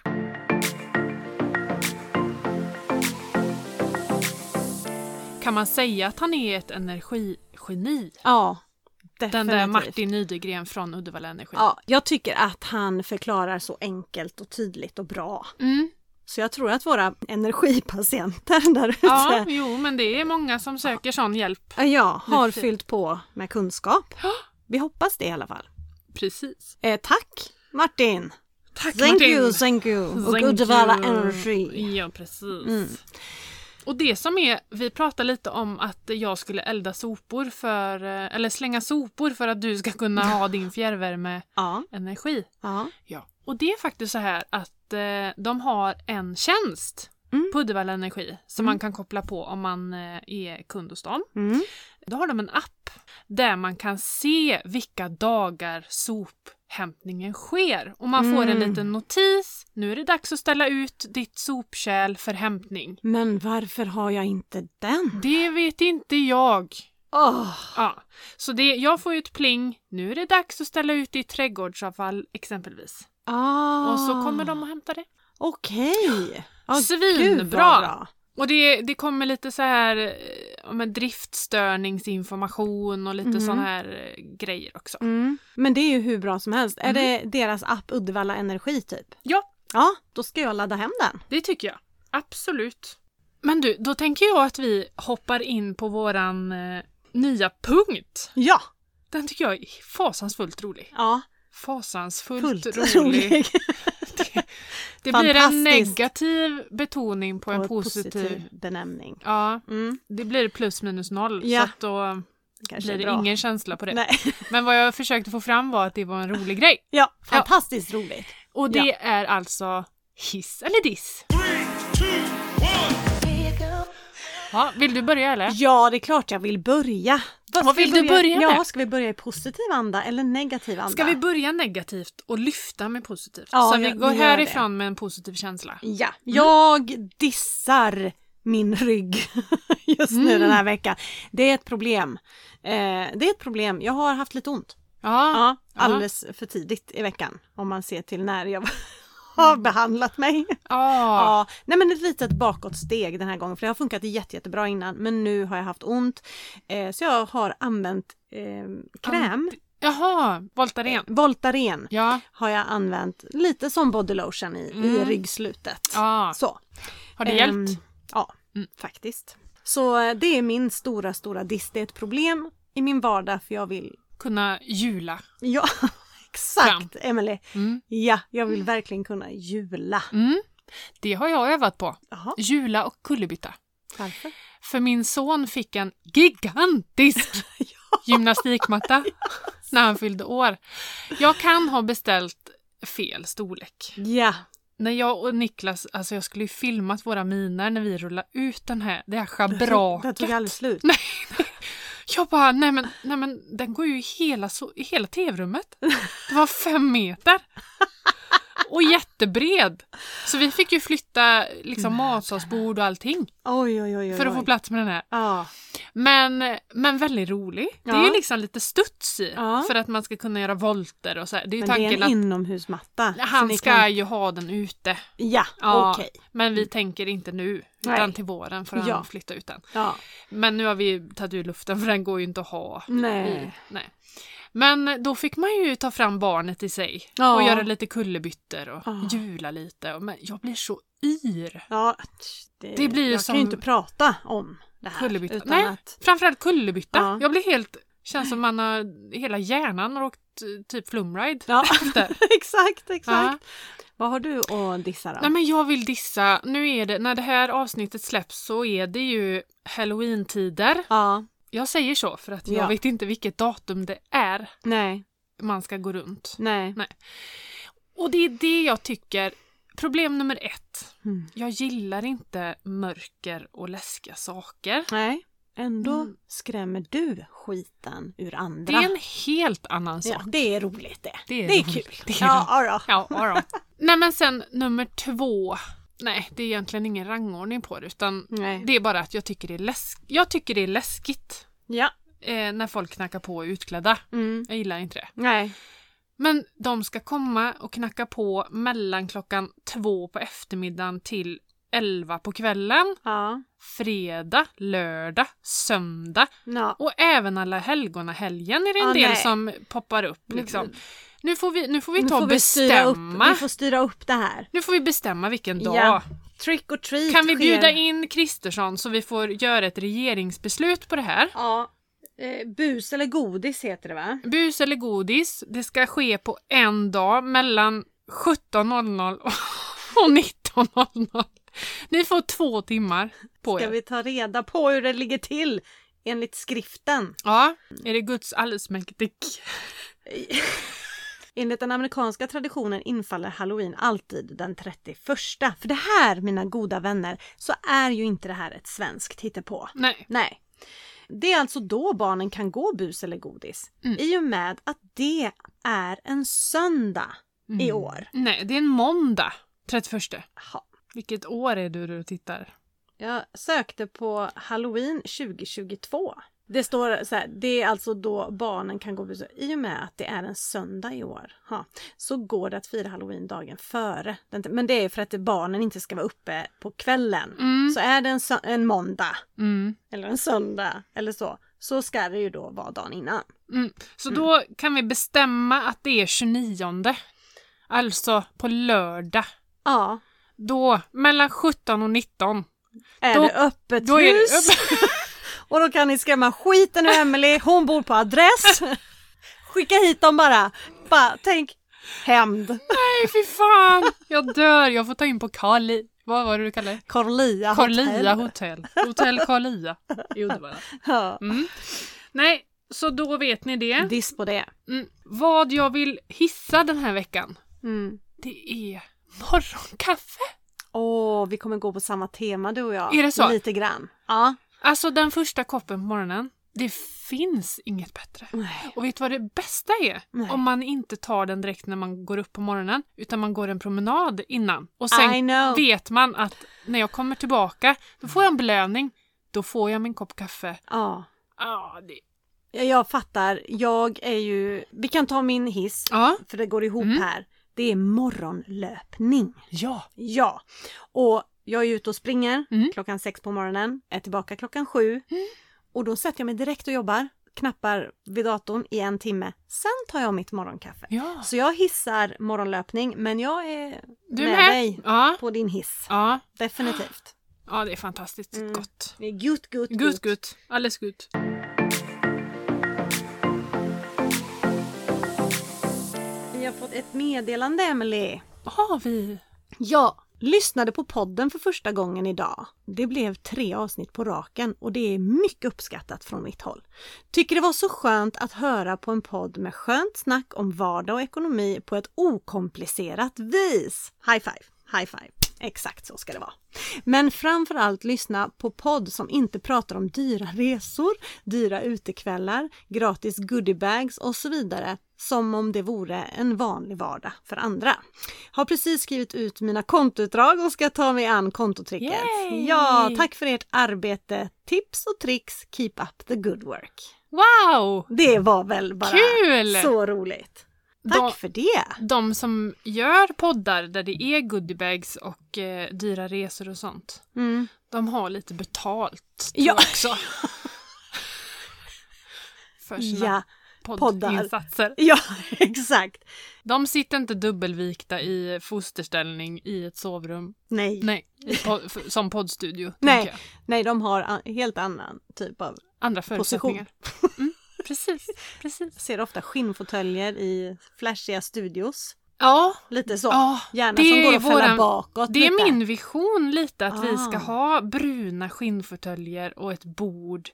Kan man säga att han är ett energigeni? Ja, Den definitivt. där Martin Nydegren från Uddevalla Energi. Ja, jag tycker att han förklarar så enkelt och tydligt och bra. Mm. Så jag tror att våra energipatienter där ute Ja, jo, men det är många som söker sån hjälp. ja, har fyllt på med kunskap. Vi hoppas det i alla fall. Precis. Eh, tack Martin! Tack Thank Martin! you, thank you! Och Uddevalla. Energy. Ja, precis. Mm. Och det som är, vi pratade lite om att jag skulle elda sopor för, eh, eller slänga sopor för att du ska kunna ha din fjärrvärmeenergi. Ja. Ja. Och det är faktiskt så här att eh, de har en tjänst Mm. på Uddevalla Energi som Mm. man kan koppla på om man eh, är kund hos dem. Mm. Då har de en app där man kan se vilka dagar sophämtningen sker. Och man får en Mm. liten notis. Nu är det dags att ställa ut ditt sopkärl för hämtning. Men varför har jag inte den? Det vet inte jag. Åh! Ja, så det, jag får ju ett pling. Nu är det dags att ställa ut ditt trädgårdsavfall exempelvis. Ah. Och så kommer de och hämtar det. Okej! Ah, gud, Svinbra! bra. Och det, det kommer lite så här eh, men driftstörningsinformation och lite Mhm. sån här eh, grejer också. Mm. Men det är ju hur bra som helst. Är Mm. det deras app Uddevalla Energi typ? Ja. Ja, då ska jag ladda hem den. Det tycker jag. Absolut. Men du, då tänker jag att vi hoppar in på våran eh, nya punkt. Ja! Den tycker jag är fasansfullt rolig. Ja, Fasansfullt fullt rolig. rolig. Det blir en negativ betoning på en Och positiv. benämning. Ja, Mm. det blir plus minus noll. Ja. Så att då Det kanske blir det bra. ingen känsla på det. Nej. Men vad jag försökte få fram var att det var en rolig grej. Ja, fantastiskt roligt. Och det är alltså hiss eller diss. Ja, vill du börja eller? Ja, det är klart jag vill börja. Vad ska vill vi du börja Ja, med? ska vi börja i positiv anda eller negativ anda? Ska vi börja negativt och lyfta med positivt? Ja, så vi ja, går vi gör härifrån med en positiv känsla. Ja, jag dissar min rygg just nu Mm. den här veckan. Det är ett problem. Eh, det är ett problem. Jag har haft lite ont. Ja, Ja, alldeles för tidigt i veckan om man ser till när jag har behandlat mig. ja. Ja, nej men ett litet bakåtsteg den här gången för det har funkat jätte, jättebra innan men nu har jag haft ont. Eh, så jag har använt eh, kräm, Jaha, Voltaren. Voltaren Ja, har jag använt lite som body lotion i, i Mm. ryggslutet. ja. Så. Har det Ehm, hjälpt? Ja, Mm. faktiskt. Så eh, det är min stora, stora diss. Det är ett problem i min vardag för jag vill... Kunna jula. Ja, exakt Emelie. Mm. Ja, jag vill verkligen kunna jula. Mm. Det har jag övat på. Jaha, Jula och kullerbytta. varför? För min son fick en gigantisk gymnastikmatta när han fyllde år. Jag kan ha beställt fel storlek. Ja, När jag och Niklas, alltså jag skulle ju filmat våra miner när vi rullade ut den här, det här tog, det schabraket. tog aldrig slut. Nej. Jag bara, nej men, nej men den går ju i hela, i hela tv-rummet. Det var fem meter. Och jättebred. Så vi fick ju flytta liksom matsalsbord och allting Oj, oj, oj. för att få plats med den här. Ja, Men, men väldigt rolig. Det är Ja. ju liksom lite studs i Ja. för att man ska kunna göra volter och så här. Det är ju men det är tanken en att inomhusmatta. han ska kan- ju ha den ute. Ja, Ja. okej. Men vi tänker inte nu, utan Nej. till våren får han Ja. flytta ut den. Ja, Men nu har vi tagit ur luften för den går ju inte att ha i. nej. Men då fick man ju ta fram barnet i sig Ja. och göra lite kullerbyttor och Ja. jula lite. Men jag blir så yr. Ja, det, Det blir jag som- kan ju inte prata om det här. Kullerbytta. Nej. att... Framförallt kullerbytta. Ja. Jag blir helt... Känns som man har... Hela hjärnan har åkt typ flumride. Ja, exakt, exakt. Vad har du att dissa då? Nej men jag vill dissa. Nu är det, när det här avsnittet släpps så är det ju halloween-tider. Ja, Jag säger så för att jag Ja. vet inte vilket datum det är nej, man ska gå runt. nej. Och det är det jag tycker. Problem nummer ett. Mm. Jag gillar inte mörker och läskiga saker. Nej, ändå Mm. skrämmer du skiten ur Det andra. är en helt annan sak. Ja, det är roligt det. Det är Det är kul. Det är ja, ja, Ja. Nej men sen nummer två. Nej, det är egentligen ingen rangordning på det utan Nej. det är bara att jag tycker det är, läsk- jag tycker det är läskigt Ja. eh, när folk knackar på utklädda. Mm. Jag gillar inte det. Nej. Men de ska komma och knacka på mellan klockan två på eftermiddagen till elva på kvällen. Ja. Fredag, lördag, söndag ja. och även alla helgona helgen är det en Ah, del nej. som poppar upp. Liksom. Nu får vi, nu får vi Nu ta och får vi styra upp, bestämma. vi får styra upp det här. Nu får vi bestämma vilken dag. Ja. Trick or treat Kan vi sker- bjuda in Kristersson så vi får göra ett regeringsbeslut på det här? Ja. Eh, bus eller godis heter det va? Bus eller godis, det ska ske på en dag mellan 17.00 och 19.00. Ni får två timmar på Ska er. vi ta reda på hur det ligger till enligt skriften? Ja, är det Guds allsmäktig? Enligt den amerikanska traditionen infaller halloween alltid den 31. För det här, mina goda vänner, så är ju inte det här ett svenskt hittepå. Nej. Nej. Det är alltså då barnen kan gå bus eller godis. Mm. I och med att det är en söndag i år. Nej, det är en måndag. 31. Ha. Vilket år är du du tittar? Jag sökte på halloween 2022. Det står så här, det är alltså då barnen kan gå bus. I och med att det är en söndag i år ha, så går det att fira halloween dagen före. Men det är för att barnen inte ska vara uppe på kvällen. Mm. Så är det en, en måndag Mm. eller en söndag eller så, så ska det ju då vara dagen innan. Mm. Så då kan vi bestämma att det är 29. Alltså på lördag. Ja, Då, mellan 17 och 19. är Då- det öppet Då hus. Och då kan ni skrämma skiten ur Emily, hon bor på adress. Skicka hit dem bara. Bara tänk hämnd. Nej, fy fan! Jag dör. Jag får ta in på Kali. Vad var det du kallade det? Corlia Karlia hotell. hotell. Hotell Karlia i Uddevalla. Mm. Nej, så då vet ni det. Diss på det. Mm. Vad jag vill hissa den här veckan, Mm. det är morgonkaffe. Åh, vi kommer gå på samma tema du och jag. Är det så? Lite grann. Ja. Alltså den första koppen på morgonen, det finns inget bättre. Nej. Och vet du vad det bästa är? Nej. Om man inte tar den direkt när man går upp på morgonen, utan man går en promenad innan. Och sen vet man att när jag kommer tillbaka, då får jag en belöning. Då får jag min kopp kaffe. Ja. Ja, det... Ja, Jag fattar. Jag är ju... Vi kan ta min hiss, Ja. för det går ihop Mm. här. Det är morgonlöpning. Ja. Ja. Och jag är ute och springer Mm. klockan sex på morgonen, är tillbaka klockan sju. Och då sätter jag mig direkt och jobbar, knappar vid datorn i en timme. Sen tar jag mitt morgonkaffe. Ja. Så jag hissar morgonlöpning, men jag är Du med, med? dig Ja. på din hiss. Ja. Definitivt. Ja, det är fantastiskt Mm. gott. Det är gut, gut, Gut, gut. Alldeles gut. Vi har fått ett meddelande, Emily. Har vi? Jag lyssnade på podden för första gången idag. Det blev tre avsnitt på raken och det är mycket uppskattat från mitt håll. Tycker det var så skönt att höra på en podd med skönt snack om vardag och ekonomi på ett okomplicerat vis. High five, high five. Exakt så ska det vara. Men framförallt lyssna på podd som inte pratar om dyra resor, dyra utekvällar, gratis goodiebags och så vidare som om det vore en vanlig vardag för andra. Har precis skrivit ut mina kontoutdrag och ska ta mig an kontotricket. Yay! Ja, tack för ert arbete, tips och tricks, keep up the good work. Wow! Det var väl bara Kul! så roligt. Tack De- för det! De som gör poddar där det är goodiebags och eh, dyra resor och sånt, Mm. de har lite betalt Ja. också. För sina Ja, poddinsatser. ja, exakt. De sitter inte dubbelvikta i fosterställning i ett sovrum. Nej, Nej, i po- f- som poddstudio. Nej. nej, de har helt annan typ av Andra förutsättningar. Mm, precis, precis. Jag ser ofta skinnfåtöljer i flashiga studios. Ja, Lite så. ja Gärna det som går att fälla våran- bakåt det är lite. min vision lite att vi ska Ah. ha bruna skinnfåtöljer och ett bord.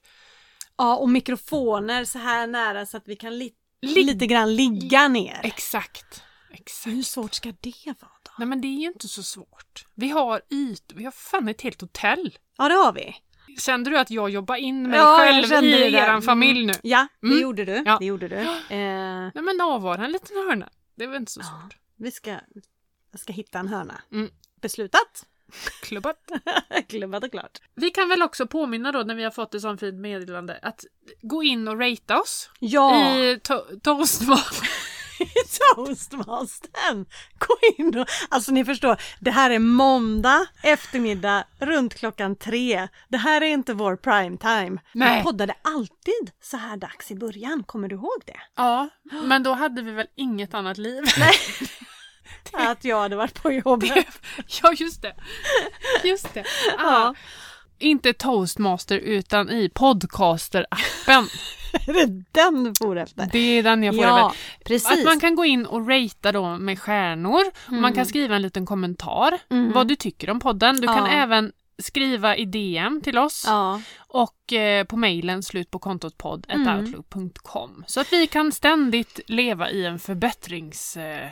Ja, och mikrofoner så här nära så att vi kan li- Ligg- lite grann ligga ner. Exakt. Exakt. Hur svårt ska det vara då? Nej men det är ju inte så svårt. Vi har yt, vi har fan ett helt hotell. Ja, det har vi. Kände du att jag jobbar in mig Ja, själv i det eran familj nu? Ja, det Mm. gjorde du. Ja. Det gjorde du. Eh, Nej men avvara en liten hörna. Det är väl inte så Ja. svårt. vi ska, jag ska hitta en hörna. Mm. Beslutat? Klubbat. Klubbat och klart. Vi kan väl också påminna då när vi har fått ett sånt fint meddelande att gå in och ratea oss Ja, i to- Toastmaster. toastmastern! Gå in och... Alltså ni förstår, det här är måndag eftermiddag runt klockan tre. Det här är inte vår prime time. Nej. Vi poddade alltid så här dags i början, kommer du ihåg det? Ja, men då hade vi väl inget annat liv. Att jag hade varit på jobbet. ja, just det. Just det. Ah, Ja. Inte Toastmaster utan i Podcaster-appen. är det den du for efter? Det är den jag får ja, över. precis. Att man kan gå in och ratea då med stjärnor och man Mm. kan skriva en liten kommentar Mm. vad du tycker om podden. Du kan Ja. även skriva i DM till oss Ja, och eh, på mejlen slut på kontot podd Mm. så att vi kan ständigt leva i en förbättrings... Eh.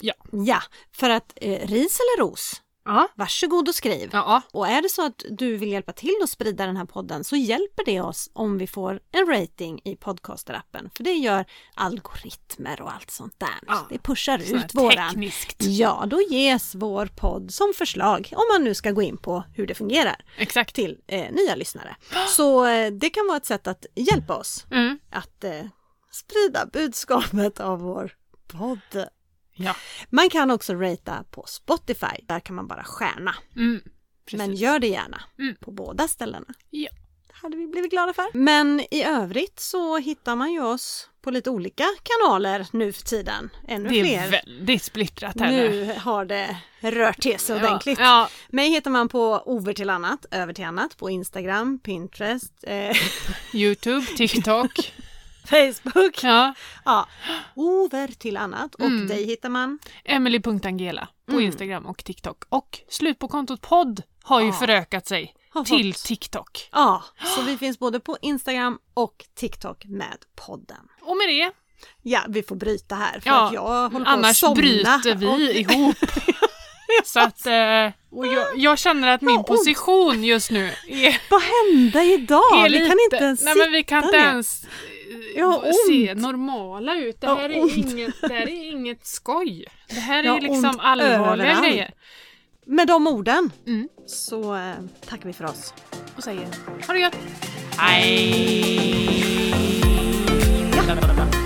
Ja. Ja, för att eh, ris eller ros, ja. varsågod och skriv. Ja, Och är det så att du vill hjälpa till att sprida den här podden så hjälper det oss om vi får en rating i podcasterappen. För det gör algoritmer och allt sånt där. Ja, Det pushar ut våran. tekniskt. Ja, då ges vår podd som förslag om man nu ska gå in på hur det fungerar Exakt. till eh, nya lyssnare. Så eh, det kan vara ett sätt att hjälpa oss Mm. att eh, sprida budskapet av vår podd. Ja. Man kan också ratea på Spotify. Där kan man bara stjärna. Mm. Men gör det gärna Mm. på båda ställena. Ja. Det hade vi blivit glada för. Men i övrigt så hittar man ju oss på lite olika kanaler nu för tiden. Ännu Det är fler. väldigt splittrat här nu. Nu har det rört till sig ordentligt. Ja, ja, Mig hittar man på Over till annat, Över till annat på Instagram, Pinterest, eh, Youtube, TikTok. Facebook. ja. Ja, Over till annat och Mm. dig hittar man. Emily.angela på Mm. Instagram och TikTok. Och slut på kontot podd har ju Ja. förökat sig till TikTok. Ja, så vi finns både på Instagram och TikTok med podden. Och med det, Ja, vi får bryta här för Ja, att jag håller på annars att bryter vi Och- ihop. Så att, eh, och jag, jag känner att min position just nu är, Vad hände idag? är vi lite... kan inte ens nej, men vi kan inte ens har se normala ut. Det här, har är ont. inget, det här är inget skoj. Det här är liksom allvarliga överallt. grejer. Med de orden Mm. så eh, tackar vi för oss. Och säger ha det gött. Hej! Ja.